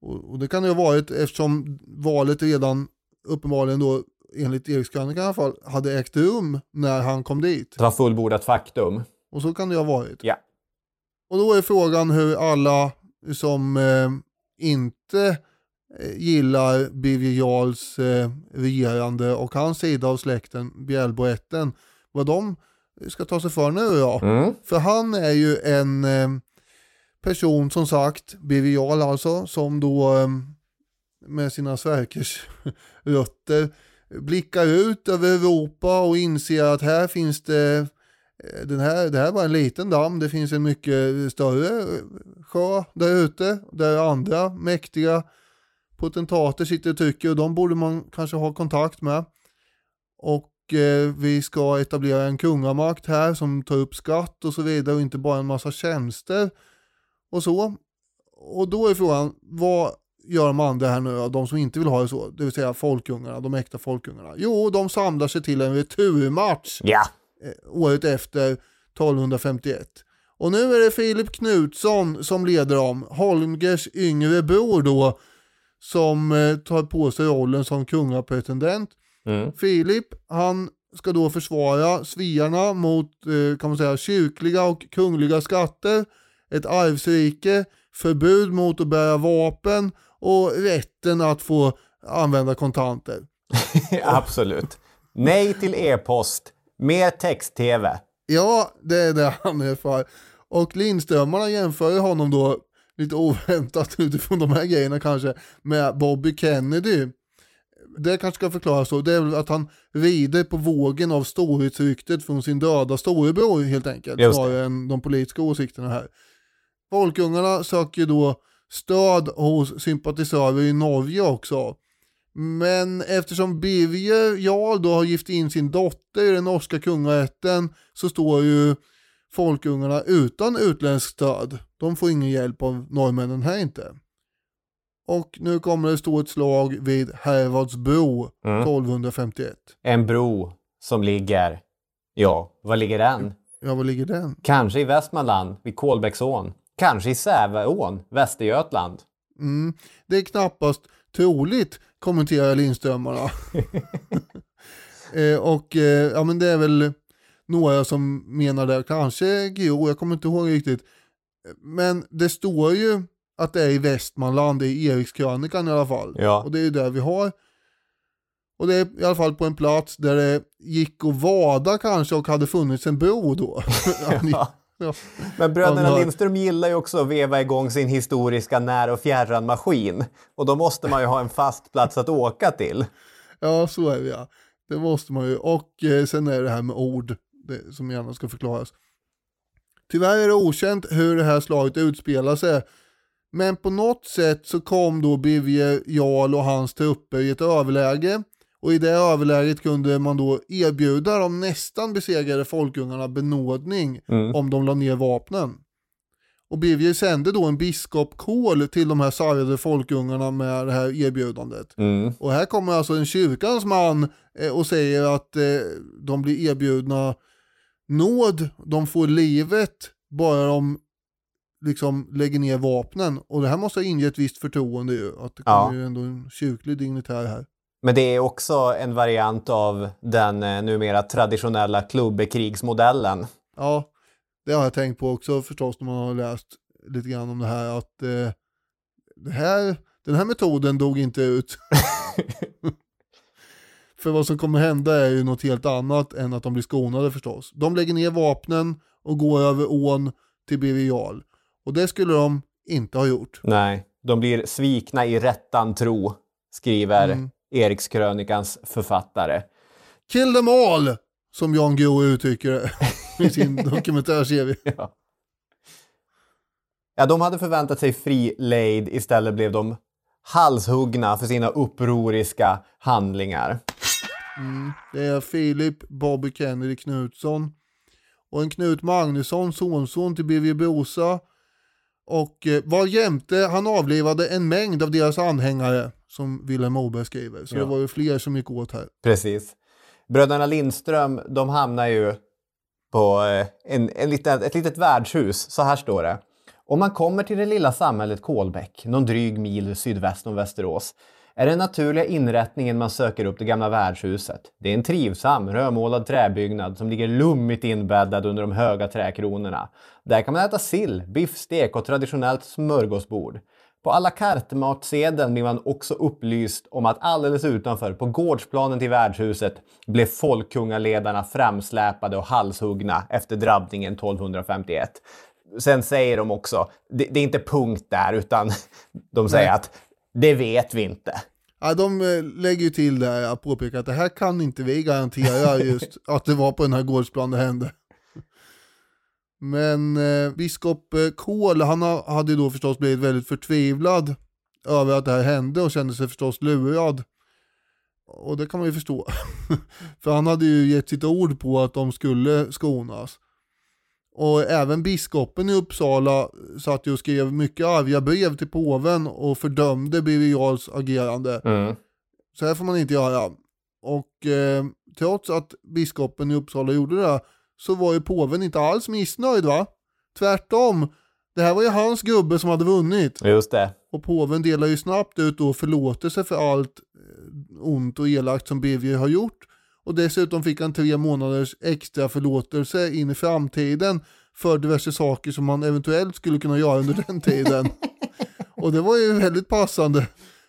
Och, och det kan det ju ha varit eftersom valet redan uppenbarligen då enligt Erikskrönikan i alla fall hade ägt rum när han kom dit. Det var fullbordat faktum. Och så kan det ju ha varit. Ja. Och då är frågan hur alla som eh, inte eh, gillar Birger Jarls eh, regerande och hans sida av släkten, Bjälboätten, vad de ska ta sig för nu då. Mm. För han är ju en eh, person som sagt, Birger Jarl alltså, som då eh, med sina Sverkers rötter blickar ut över Europa och inser att här finns det Eh, den här, det här var en liten damm, det finns en mycket större sjö där ute, där andra mäktiga potentater sitter och tycker och de borde man kanske ha kontakt med. Och eh, vi ska etablera en kungamakt här som tar upp skatt och så vidare och inte bara en massa tjänster och så. Och då är frågan, vad gör de andra här nu då, de som inte vill ha det så, det vill säga folkungarna, de äkta folkungarna? Jo, de samlar sig till en returmatch Ja eh, året efter 1251. Och nu är det Filip Knutsson som leder dem, Holmgers yngre bror då, som eh, tar på sig rollen som kungapretendent. Mm. Filip, han ska då försvara sviarna mot, eh, kan man säga, kyrkliga och kungliga skatter, ett arvsrike, förbud mot att bära vapen och rätten att få använda kontanter. Absolut. Nej till e-post. Mer text-tv. Ja, det är det han är för. Och Lindströmarna jämför ju honom då, lite oväntat utifrån de här grejerna kanske, med Bobby Kennedy. Det kanske ska förklaras så, det är väl att han rider på vågen av storhetsryktet från sin döda storebror helt enkelt, snarare än de politiska åsikterna här. Folkungarna söker då stöd hos sympatisörer i Norge också. Men eftersom Birger Jarl då har gift in sin dotter i den norska kungarätten så står ju folkungarna utan utländskt stöd. De får ingen hjälp av norrmännen här inte. Och nu kommer det stå ett slag vid Hervadsbro Mm. 1251. En bro som ligger... Ja, var ligger den? Ja, var ligger den? Kanske i Västmanland, vid Kolbäcksån. Kanske i Säveån, Västergötland. Mm. Det är knappast troligt, kommenterar Lindströmarna. eh, och eh, ja, men det är väl några som menar det, kanske Gro, jag kommer inte ihåg riktigt. Men det står ju att det är i Västmanland, i Erikskrönikan i alla fall. Ja. Och det är ju där vi har. Och det är i alla fall på en plats där det gick att vada kanske och hade funnits en bro då. Ja. Ja. Men bröderna har- Lindström gillar ju också att veva igång sin historiska när och fjärran-maskin. Och då måste man ju ha en fast plats att åka till. Ja, så är det ja. Det måste man ju. Och eh, sen är det här med ord det, som gärna ska förklaras. Tyvärr är det okänt hur det här slaget utspelar sig. Men på något sätt så kom då Birger Jarl och hans trupper i ett överläge. Och i det överläget kunde man då erbjuda de nästan besegrade folkungarna benådning om de la ner vapnen. Och Birger sände då en biskopkål till de här sargade folkungarna med det här erbjudandet. Mm. Och här kommer alltså en kyrkans man eh, och säger att eh, de blir erbjudna nåd, de får livet, bara de liksom lägger ner vapnen. Och det här måste ha ingett visst förtroende ju, att det Ja. kommer ju ändå en kyrklig dignitär här. Men det är också en variant av den eh, numera traditionella klubbekrigsmodellen. Ja, det har jag tänkt på också förstås när man har läst lite grann om det här att eh, det här, den här metoden dog inte ut. För vad som kommer hända är ju något helt annat än att de blir skonade förstås. De lägger ner vapnen och går över ån till Birger. Och det skulle de inte ha gjort. Nej, de blir svikna i rättan tro, skriver Mm. Erikskrönikans författare. Kill them all! Som Jan Guillou uttrycker det i sin dokumentärserie. Ja. ja, de hade förväntat sig fri lejd, istället blev de halshuggna för sina upproriska handlingar. Det är Filip Bobby Kennedy Knutsson och en Knut Magnusson, sonson till Birger Bosa. Och eh, var jämte han avlivade en mängd av deras anhängare, som Vilhelm Moberg skriver. Så Ja. det var ju fler som gick åt här. Precis. Bröderna Lindström, de hamnar ju på eh, en, en liten, ett litet värdshus. Så här står det. Om man kommer till det lilla samhället Kolbäck, någon dryg mil sydväst om Västerås, är den naturliga inrättningen man söker upp det gamla värdshuset. Det är en trivsam, rödmålad träbyggnad som ligger lummigt inbäddad under de höga träkronorna. Där kan man äta sill, biffstek och traditionellt smörgåsbord. På à la carte-matsedeln blir man också upplyst om att alldeles utanför, på gårdsplanen till värdshuset, blev folkungaledarna framsläpade och halshuggna efter drabbningen 1251. Sen säger de också, det, det är inte punkt där, utan de säger Nej. att det vet vi inte. Ja, de eh, lägger ju till där att påpeka att det här kan inte vi garantera just att det var på den här gårdsplanen det hände. Men eh, biskop eh, Kohl, han ha- hade ju då förstås blivit väldigt förtvivlad över att det här hände och kände sig förstås lurad. Och det kan man ju förstå. För han hade ju gett sitt ord på att de skulle skonas. Och även biskopen i Uppsala satt ju och skrev mycket arga brev till påven och fördömde Birger Jarls agerande. Mm. Så här får man inte göra. Och eh, trots att biskopen i Uppsala gjorde det så var ju påven inte alls missnöjd va? Tvärtom. Det här var ju hans gubbe som hade vunnit. Just det. Och påven delar ju snabbt ut då förlåtelse för allt eh, ont och elakt som Birger har gjort. Och dessutom fick han tre månaders extra förlåtelse in i framtiden för diverse saker som man eventuellt skulle kunna göra under den tiden. och det var ju väldigt passande.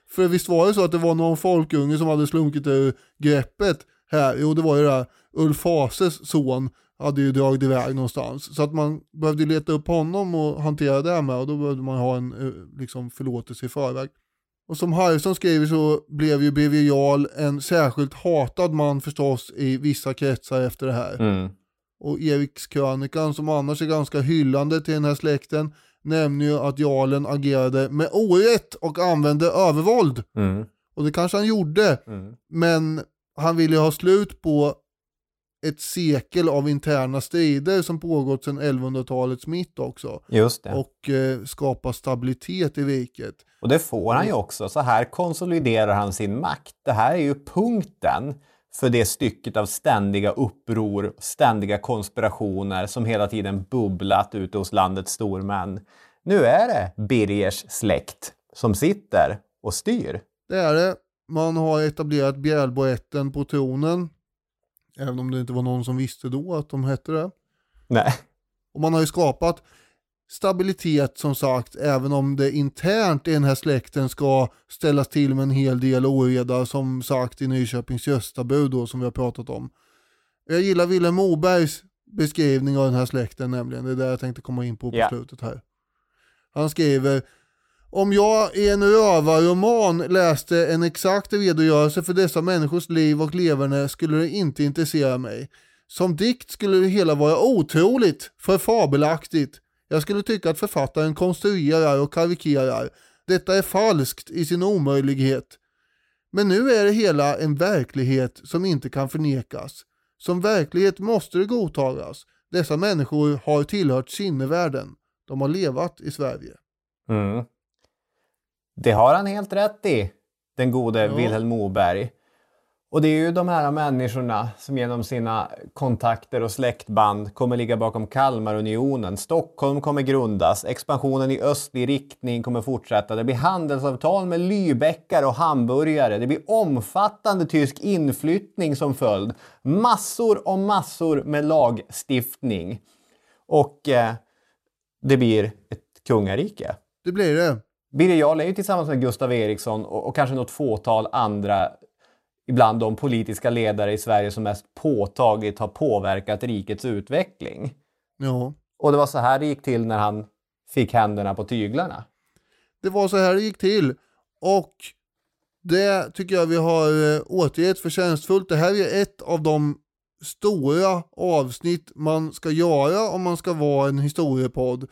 För visst var det så att det var någon folkunge som hade slunkit ur greppet här. Jo, det var ju det här. Ulf Fases son hade ju dragit iväg någonstans. Så att man behövde leta upp honom och hantera det med och då behövde man ha en eh, liksom, förlåtelse i förväg. Och som Harrison skriver så blev ju Birger Jarl en särskilt hatad man förstås i vissa kretsar efter det här. Mm. Och Erikskrönikan som annars är ganska hyllande till den här släkten nämner ju att jarlen agerade med orätt och använde övervåld. Mm. Och det kanske han gjorde, Mm. men han ville ha slut på ett sekel av interna strider som pågått sedan 1100-talets mitt också. Just det. Och eh, skapa stabilitet i riket. Och det får han ju också. Så här konsoliderar han sin makt. Det här är ju punkten för det stycket av ständiga uppror, ständiga konspirationer som hela tiden bubblat ute hos landets stormän. Nu är det Birgers släkt som sitter och styr. Det är det. Man har etablerat Bjälboätten på tronen. Även om det inte var någon som visste då att de hette det. Nej. Och man har ju skapat stabilitet som sagt, även om det internt i den här släkten ska ställas till med en hel del oreda som sagt i Nyköpings Göstabud då som vi har pratat om. Jag gillar Vilhelm Mobergs beskrivning av den här släkten nämligen, det är det jag tänkte komma in på på Ja. slutet här. Han skriver om jag i en rövarroman läste en exakt redogörelse för dessa människors liv och leverne skulle det inte intressera mig. Som dikt skulle det hela vara otroligt, för fabelaktigt. Jag skulle tycka att författaren konstruerar och karikerar. Detta är falskt i sin omöjlighet. Men nu är det hela en verklighet som inte kan förnekas. Som verklighet måste det godtagas. Dessa människor har tillhört sinnevärlden. De har levat i Sverige. Mm. Det har han helt rätt i, den gode Ja. Vilhelm Moberg. Och det är ju de här människorna som genom sina kontakter och släktband kommer ligga bakom Kalmarunionen. Stockholm kommer grundas, expansionen i östlig riktning kommer fortsätta. Det blir handelsavtal med Lübeckar och hamburgare. Det blir omfattande tysk inflyttning som följd. Massor och massor med lagstiftning. Och eh, det blir ett kungarike. Det blir det. Birger Jarl är ju tillsammans med Gustav Eriksson och, och kanske något fåtal andra ibland de politiska ledare i Sverige som mest påtagligt har påverkat rikets utveckling. Ja. Och det var så här det gick till när han fick händerna på tyglarna. Det var så här det gick till. Och det tycker jag vi har eh, återgett förtjänstfullt. Det här är ett av de stora avsnitt man ska göra om man ska vara en historiepodd.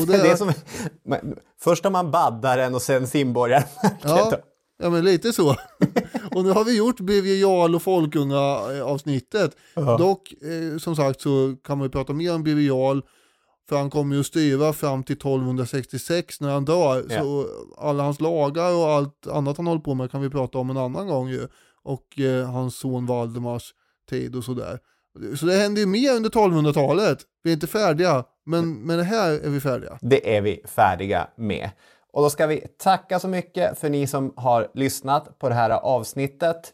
Och Det är som, men, först har man baddaren och sen simborgaren. Ja, ja, men lite så. och nu har vi gjort Birger och Folkunga-avsnittet. Ja. Dock, eh, som sagt, så kan man ju prata mer om Birger. För han kommer ju att styra fram till 1266 när han dör. Ja. Så alla hans lagar och allt annat han håller på med kan vi prata om en annan gång ju. Och eh, hans son Valdemars tid och sådär. Så det händer ju mer under 1200-talet. Vi är inte färdiga, men med det här är vi färdiga. Det är vi färdiga med. Och då ska vi tacka så mycket för ni som har lyssnat på det här avsnittet.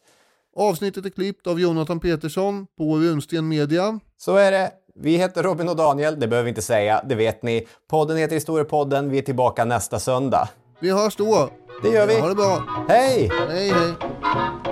Avsnittet är klippt av Jonathan Petersson på Runsten Media. Så är det. Vi heter Robin och Daniel, det behöver vi inte säga, det vet ni. Podden heter Historiepodden, vi är tillbaka nästa söndag. Vi hörs då. Det gör vi. Ha det bra. Hej! Hej hej.